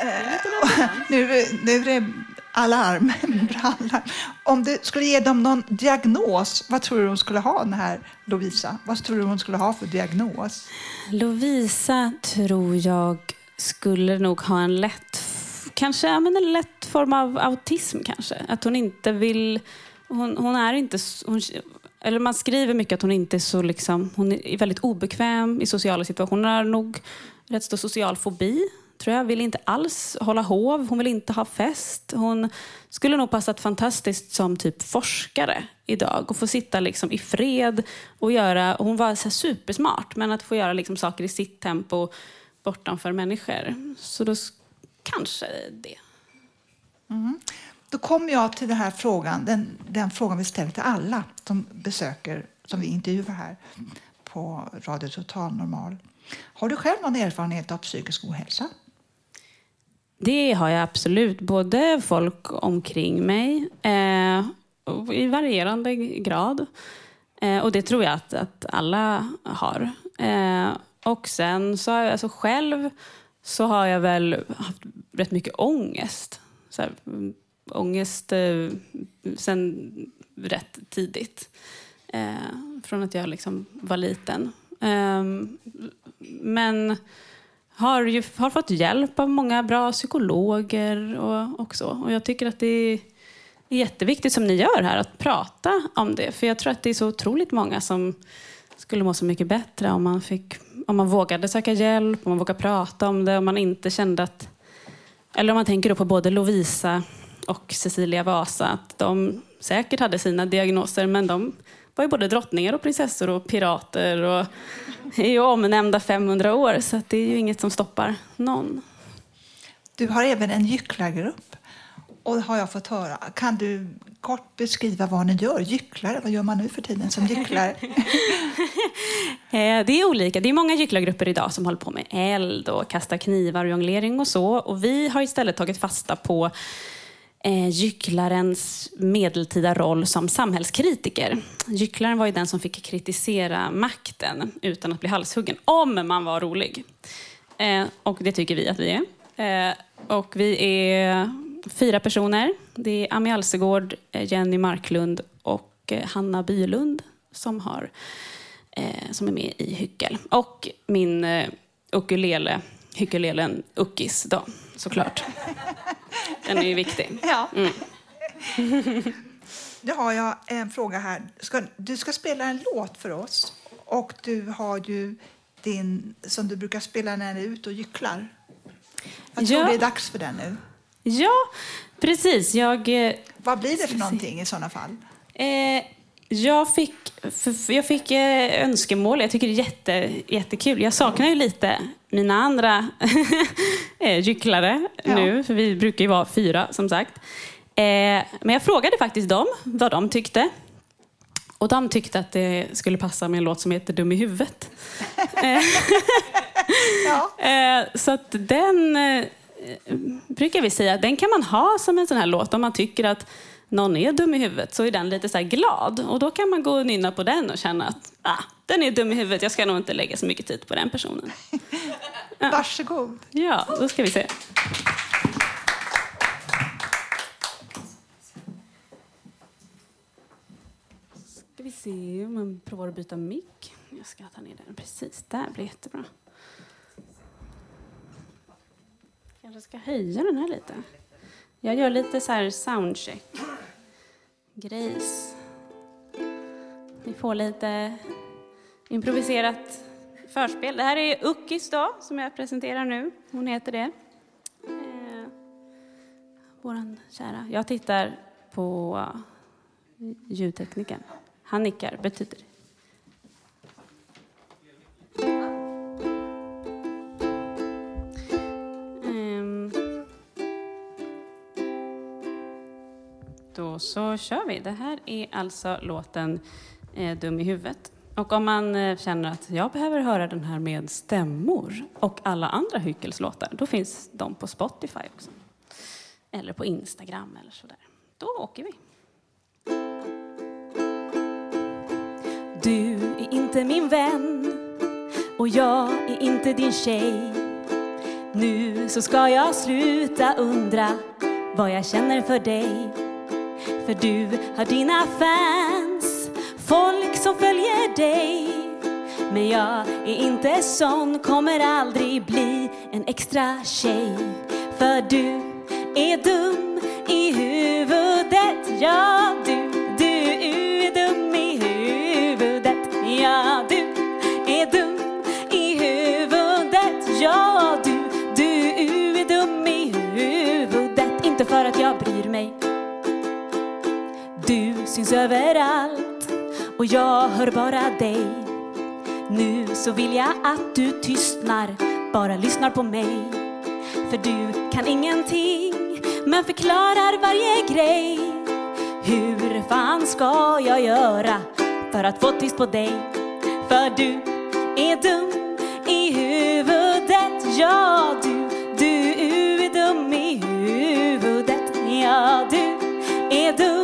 Eh, nu, nu är alarm, alarm. Om du skulle ge dem någon diagnos, vad tror du de skulle ha, den här Lovisa? Vad tror du hon skulle ha för diagnos? Lovisa tror jag skulle nog ha en lätt, kanske ja, men en lätt form av autism kanske. Att hon inte vill, hon, hon är inte, hon, eller man skriver mycket att hon inte är så liksom, hon är väldigt obekväm i sociala situationer. Hon har nog rätt stor social fobi tror jag. Vill inte alls hålla hov, hon vill inte ha fest. Hon skulle nog passat fantastiskt som typ forskare idag och få sitta liksom i fred och göra, hon var så här supersmart, men att få göra liksom saker i sitt tempo bortanför människor. Så då kanske det. Mm. Då kommer jag till den här frågan, den, den frågan vi ställer till alla som besöker, som vi intervjuar här på Radio Total Normal. Har du själv någon erfarenhet av psykisk ohälsa? Det har jag absolut. Både folk omkring mig eh, i varierande grad. Eh, och det tror jag att, att alla har. Eh, och sen så har jag alltså själv så har jag väl haft rätt mycket ångest. Så här, ångest eh, sen rätt tidigt. Eh, från att jag liksom var liten. Eh, men har, ju, har fått hjälp av många bra psykologer och, och så. Och jag tycker att det är jätteviktigt som ni gör här att prata om det. För jag tror att det är så otroligt många som skulle må så mycket bättre om man, fick, om man vågade söka hjälp, om man vågade prata om det, om man inte kände att... Eller om man tänker då på både Lovisa och Cecilia Vasa, att de säkert hade sina diagnoser, men de var ju både drottningar och prinsessor och pirater och är ju omnämnda 500 år, så det är ju inget som stoppar någon. Du har även en gycklargrupp. Och har jag fått höra. Kan du kort beskriva vad ni gör? Gycklare, vad gör man nu för tiden som gycklare? Eh, Det är olika. Det är många gycklargrupper idag som håller på med eld och kastar knivar och jonglering och så. Och vi har istället tagit fasta på eh, gycklarens medeltida roll som samhällskritiker. Gycklaren var ju den som fick kritisera makten utan att bli halshuggen, om man var rolig. Eh, och det tycker vi att vi är. Eh, och vi är fyra personer. Det är Ami Alsegård, eh, Jenny Marklund och eh, Hanna Bylund som, har, eh, som är med i Hyckel. Och min eh, ukulele, hyckelelen Uckis då, såklart. Den är ju viktig. Ja. Mm. Nu har jag en fråga här. Ska, du ska spela en låt för oss och du har ju din, som du brukar spela när du är ute och gycklar. Jag tror Ja. det är dags för den nu. Ja, precis. Jag, eh, Vad blir det för någonting i sådana fall? Eh, jag fick, jag fick eh, önskemål. Jag tycker det är jätte, jättekul. Jag saknar ju lite mina andra eh, gycklare Ja. nu, för vi brukar ju vara fyra som sagt. Eh, men jag frågade faktiskt dem vad de tyckte. Och de tyckte att det skulle passa med en låt som heter Dum i huvudet. Eh, så att den brukar vi säga, den kan man ha som en sån här låt om man tycker att någon är dum i huvudet så är den lite så glad. Och då kan man gå och nynna på den och känna att ah, den är dum i huvudet, jag ska nog inte lägga så mycket tid på den personen. Varsågod. Ja, då ska vi se. Ska vi se om man provar att byta mick. Jag ska ta ner den precis där, blir jättebra. Kanske ska höja den här lite. Jag gör lite så här soundcheck. Grace. Ni får lite improviserat förspel. Det här är Uckis dag, som jag presenterar nu. Hon heter det. Eh, våran kära. Jag tittar på ljudteknikern. Han nickar. Betyder det? Så kör vi. Det här är alltså låten eh, Dum i huvudet. Och om man eh, känner att jag behöver höra den här med stämmor och alla andra Hyckels låtar, då finns de på Spotify också. Eller på Instagram eller sådär. Då åker vi. Du är inte min vän och jag är inte din tjej. Nu så ska jag sluta undra vad jag känner för dig. För du har dina fans, folk som följer dig. Men jag är inte sån, kommer aldrig bli en extra tjej. För du är dum i huvudet, ja du, du är dum i huvudet, ja du är dum i huvudet, ja du, du är dum i huvudet. Inte för att jag syns överallt och jag hör bara dig. Nu så vill jag att du tystnar, bara lyssnar på mig. För du kan ingenting, men förklarar varje grej. Hur fan ska jag göra för att få tyst på dig? För du är dum i huvudet, ja du, du är dum i huvudet, ja du är dum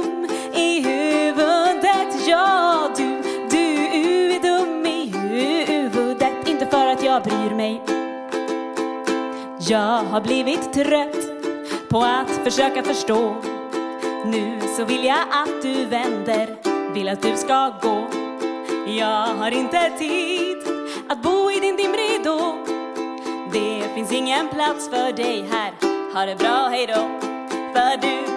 jag bryr mig. Jag har blivit trött på att försöka förstå. Nu så vill jag att du vänder, vill att du ska gå. Jag har inte tid att bo i din dimridå. Det finns ingen plats för dig här, ha det bra, hejdå! För du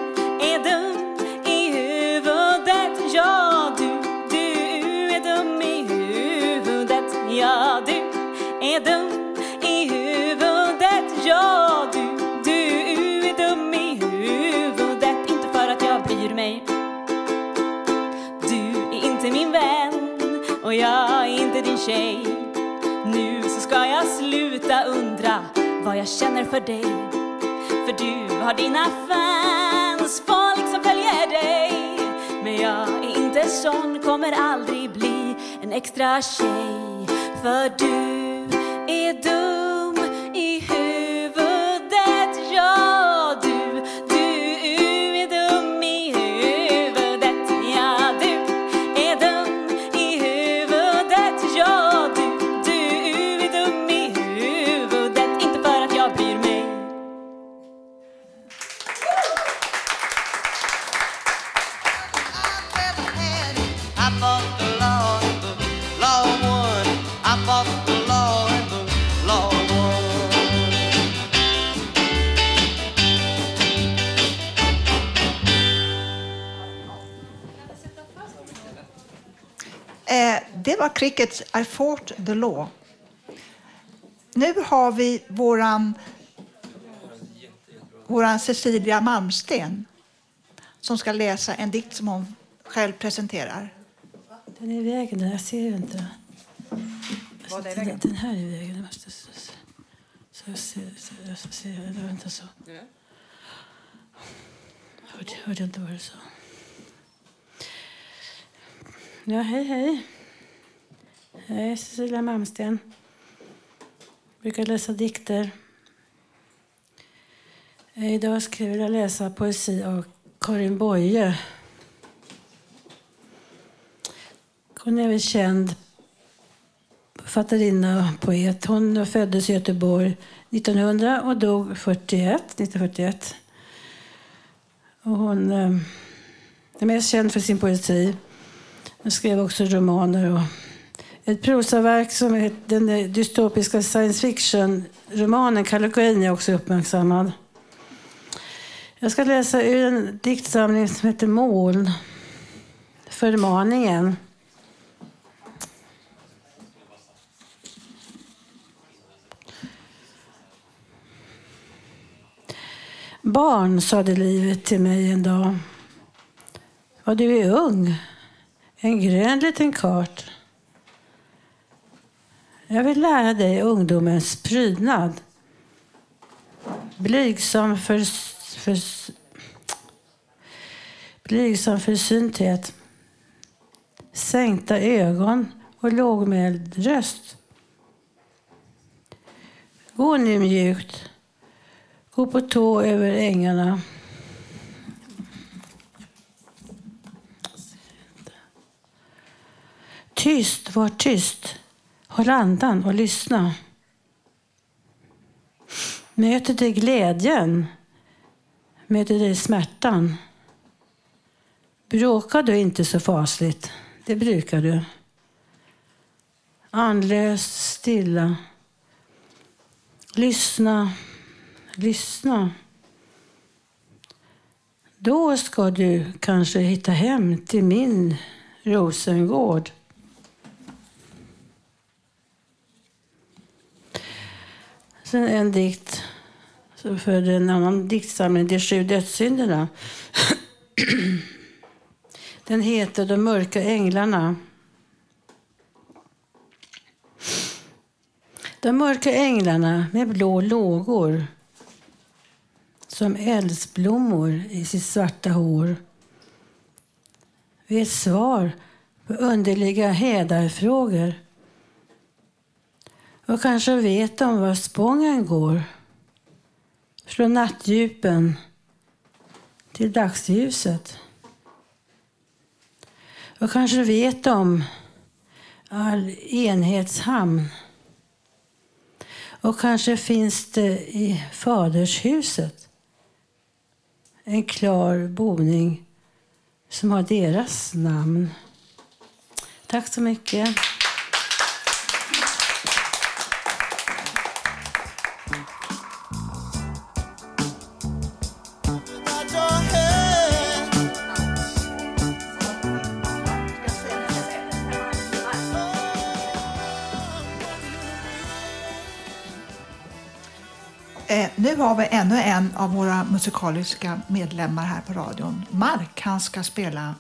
är dum i huvudet, ja du, du är dum i huvudet, inte för att jag bryr mig. Du är inte min vän och jag är inte din tjej. Nu så ska jag sluta undra vad jag känner för dig. För du har dina fans, folk som följer dig. Men jag är inte sån, kommer aldrig bli en extra tjej. För du är dum Crickets I fought the law. Nu har vi våran, våran Cecilia Malmsten som ska läsa en dikt som hon själv presenterar. Den är i vägen, där. jag ser inte. Vad är den, vägen? den här är i vägen. Jag så, jag ser, så jag ser, var inte så. Hörde, hörde inte vad du sa. Ja, hej, hej. Jag är Cecilia Malmsten. brukar läsa dikter. Eh, idag skulle jag vilja läsa poesi av Karin Boye. Hon är väl känd författarinna och poet. Hon föddes i Göteborg 1900 och dog 41, 1941. Och hon eh, är mest känd för sin poesi. Hon skrev också romaner. Och ett prosaverk som heter den dystopiska science fiction-romanen Kallocain är också uppmärksammad. Jag ska läsa ur en diktsamling som heter Moln. Förmaningen. Barn, sade livet till mig en dag. Vad du är ung. En grön liten kart. Jag vill lära dig ungdomens prydnad. Blygsam för, för, blygsam försynthet. Sänkta ögon och lågmäld röst. Gå nu mjukt. Gå på tå över ängarna. Tyst, var tyst. Håll andan och lyssna. Möter dig glädjen? Möter dig smärtan? Bråkar du inte så fasligt? Det brukar du. Andlöst, stilla. Lyssna, lyssna. Då ska du kanske hitta hem till min Rosengård. Sen en dikt för en annan diktsamling, De sju dödssynderna. Den heter De mörka änglarna. De mörka änglarna med blå lågor som eldsblommor i sitt svarta hår vet svar på underliga hädarfrågor och kanske vet de var spången går från nattdjupen till dagsljuset. Och kanske vet de all enhetshamn. Och kanske finns det i fadershuset en klar boning som har deras namn. Tack så mycket. Har vi ännu en av våra musikaliska medlemmar här på radion. Mark, han ska spela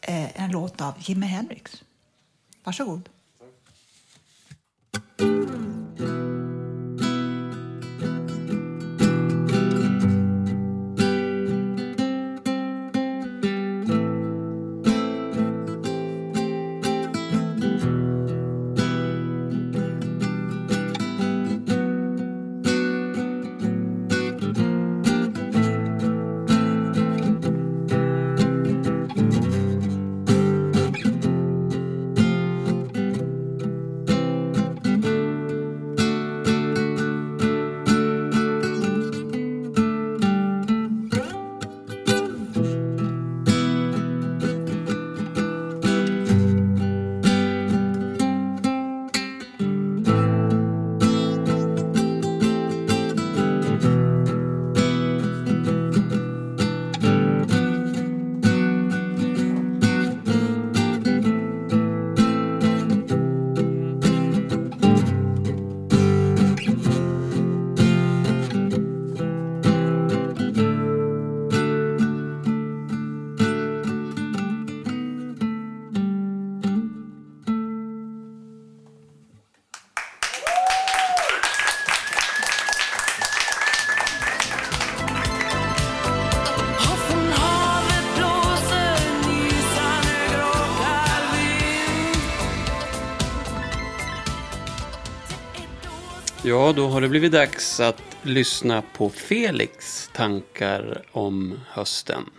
eh, en låt av Jimi Hendrix. Varsågod. Ja, då har det blivit dags att lyssna på Felix tankar om hösten.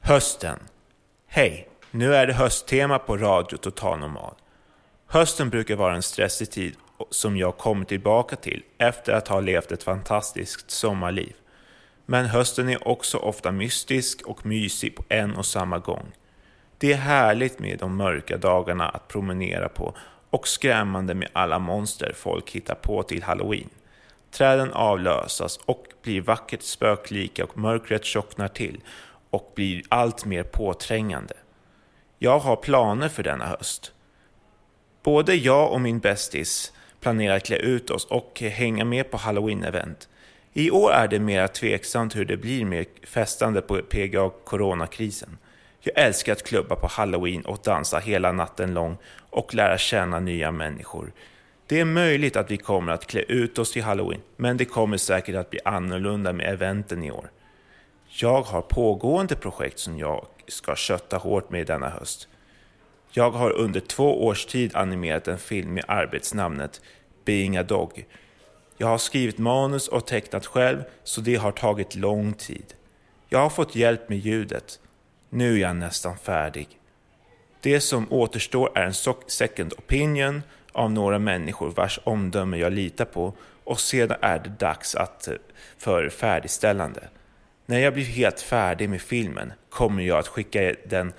Hösten. Hej! Nu är det hösttema på Radio Total Normal. Hösten brukar vara en stressig tid som jag kommer tillbaka till efter att ha levt ett fantastiskt sommarliv. Men hösten är också ofta mystisk och mysig på en och samma gång. Det är härligt med de mörka dagarna att promenera på och skrämmande med alla monster folk hittar på till halloween. Träden avlösas och blir vackert spöklika och mörkret tjocknar till och blir allt mer påträngande. Jag har planer för denna höst. Både jag och min bästis planerar att klä ut oss och hänga med på halloween-event. I år är det mer tveksamt hur det blir med festande på PGA coronakrisen. Jag älskar att klubba på halloween och dansa hela natten lång och lära känna nya människor. Det är möjligt att vi kommer att klä ut oss till halloween, men det kommer säkert att bli annorlunda med eventen i år. Jag har pågående projekt som jag ska kötta hårt med denna höst. Jag har under två års tid animerat en film med arbetsnamnet Being a Dog. Jag har skrivit manus och tecknat själv, så det har tagit lång tid. Jag har fått hjälp med ljudet. Nu är jag nästan färdig. Det som återstår är en second opinion av några människor vars omdöme jag litar på och sedan är det dags att, eh, för färdigställande. När jag blir helt färdig med filmen kommer jag att skicka den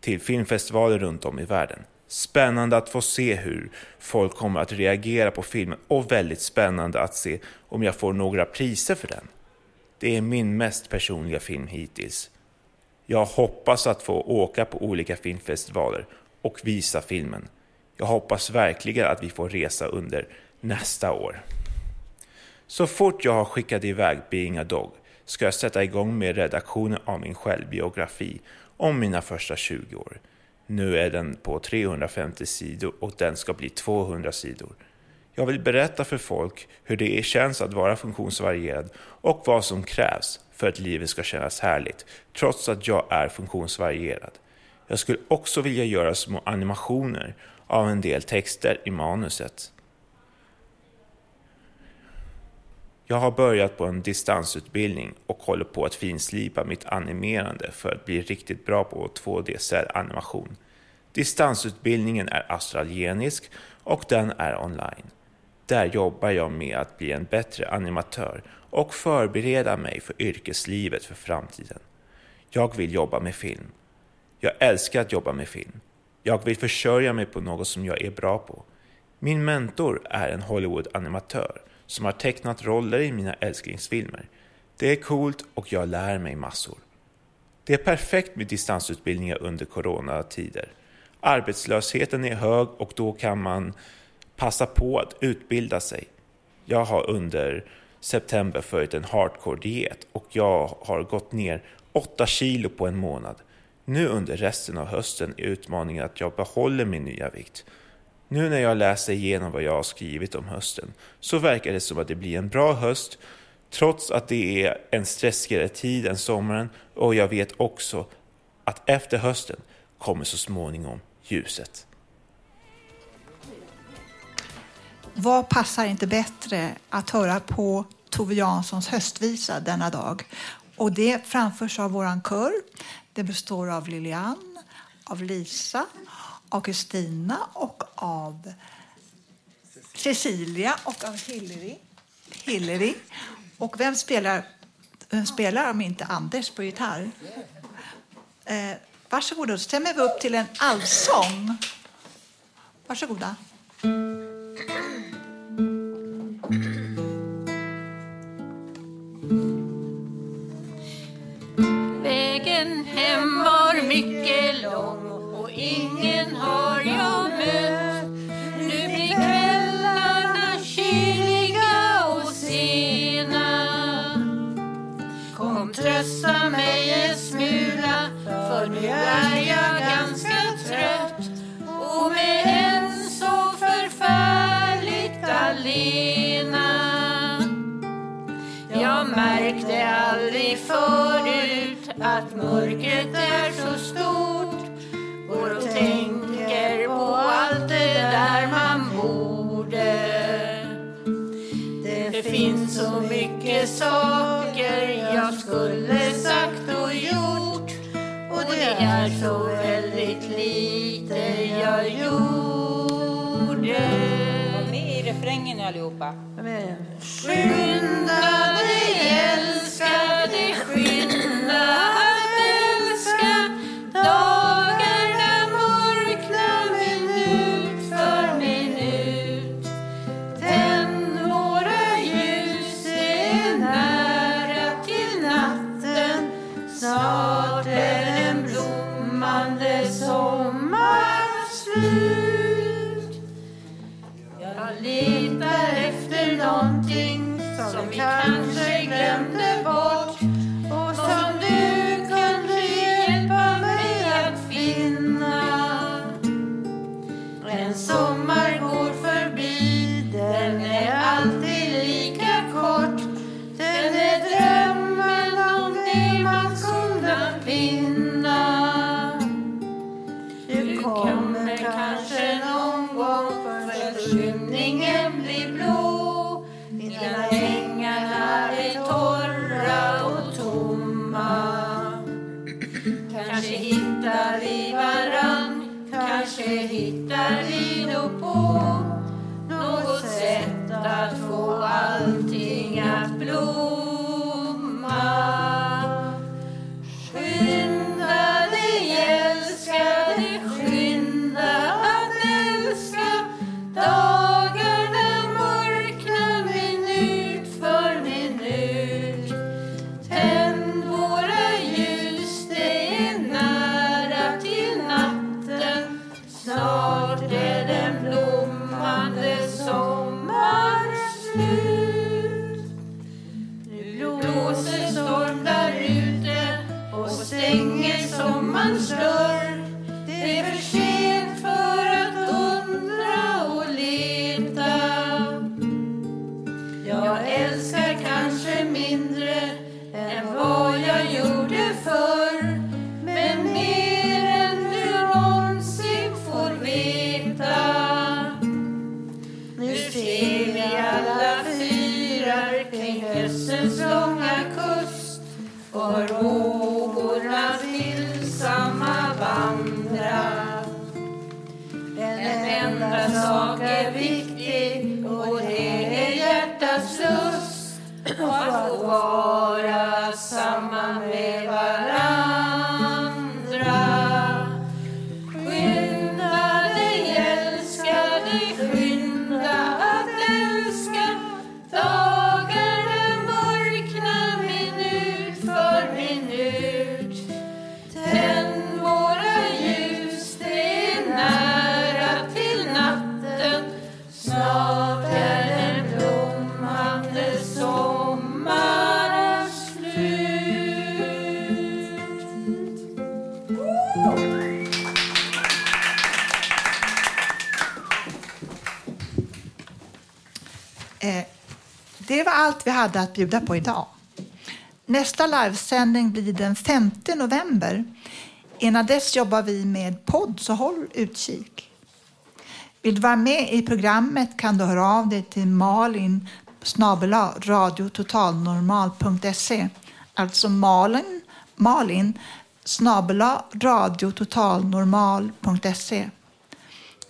till filmfestivaler runt om i världen. Spännande att få se hur folk kommer att reagera på filmen och väldigt spännande att se om jag får några priser för den. Det är min mest personliga film hittills. Jag hoppas att få åka på olika filmfestivaler och visa filmen. Jag hoppas verkligen att vi får resa under nästa år. Så fort jag har skickat iväg Being a Dog ska jag sätta igång med redaktionen av min självbiografi om mina första 20 år. Nu är den på 350 sidor och den ska bli 200 sidor. Jag vill berätta för folk hur det känns att vara funktionsvarierad och vad som krävs för att livet ska kännas härligt, trots att jag är funktionsvarierad. Jag skulle också vilja göra små animationer av en del texter i manuset. Jag har börjat på en distansutbildning och håller på att finslipa mitt animerande för att bli riktigt bra på 2D-animation. Distansutbildningen är australienisk och den är online. Där jobbar jag med att bli en bättre animatör och förbereda mig för yrkeslivet för framtiden. Jag vill jobba med film. Jag älskar att jobba med film. Jag vill försörja mig på något som jag är bra på. Min mentor är en Hollywood-animatör som har tecknat roller i mina älsklingsfilmer. Det är coolt och jag lär mig massor. Det är perfekt med distansutbildningar under coronatider. Arbetslösheten är hög och då kan man passa på att utbilda sig. Jag har under september följt en hardcore-diet och jag har gått ner 8 kilo på en månad. Nu under resten av hösten är utmaningen att jag behåller min nya vikt. Nu när jag läser igenom vad jag har skrivit om hösten så verkar det som att det blir en bra höst trots att det är en stressigare tid än sommaren och jag vet också att efter hösten kommer så småningom ljuset. Vad passar inte bättre att höra på Tove Janssons höstvisa denna dag? Och det framförs av vår kör. Det består av Lilian, av Lisa, av Kristina och av Cecilia och av Hillary. Hillary. Och vem spelar, vem spelar om inte Anders på gitarr? Eh, varsågoda, då stämmer vi upp till en allsång. Varsågoda. Mm. förut att mörkret är så stort. Går och tänker på allt det där man borde. Det finns så mycket saker jag skulle sagt och gjort. Och det är så väldigt lite jag gjorde. Var med i refrängen allihopa. Skynda dig älskling skynda hade att bjuda på idag. Nästa livesändning blir den 5 november. Innan dess jobbar vi med podd, så håll utkik. Vill du vara med i programmet kan du höra av dig till Malin radiototalnormal.se Alltså Malin, Malin snabela radiototalnormal.se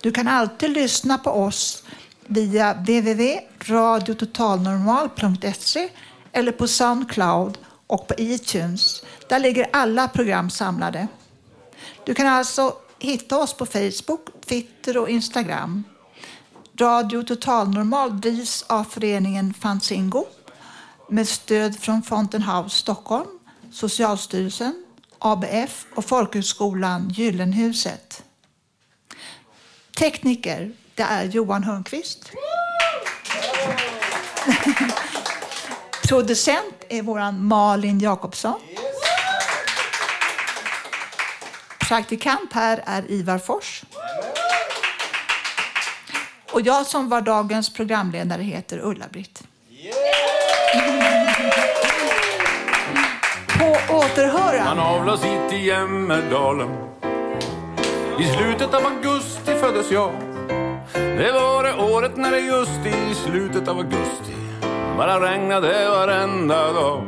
Du kan alltid lyssna på oss via www.radiototalnormal.se eller på Soundcloud och på iTunes. Där ligger alla program samlade. Du kan alltså hitta oss på Facebook, Twitter och Instagram. Radio Total Normal drivs av föreningen Fanzingo med stöd från Fountain House Stockholm, Socialstyrelsen, ABF och folkhögskolan Gyllenhuset. Tekniker, det är Johan Hörnqvist. Producent är vår Malin Jakobsson. Praktikant här är Ivar Fors. Och jag som var dagens programledare heter Ulla-Britt. På återhörande. Man avlas hit i Jämmerdalen. I slutet av augusti föddes jag. Det var det året när det just i slutet av augusti bara regnade varenda dag.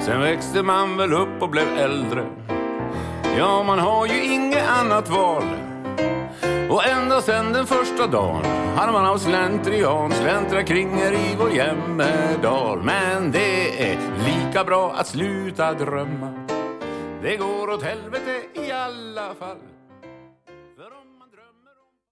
Sen växte man väl upp och blev äldre. Ja, man har ju inget annat val. Och ända sen den första dagen hade man av slentrian släntrat kring här i vår Jämmerdal. Men det är lika bra att sluta drömma. Det går åt helvete i alla fall.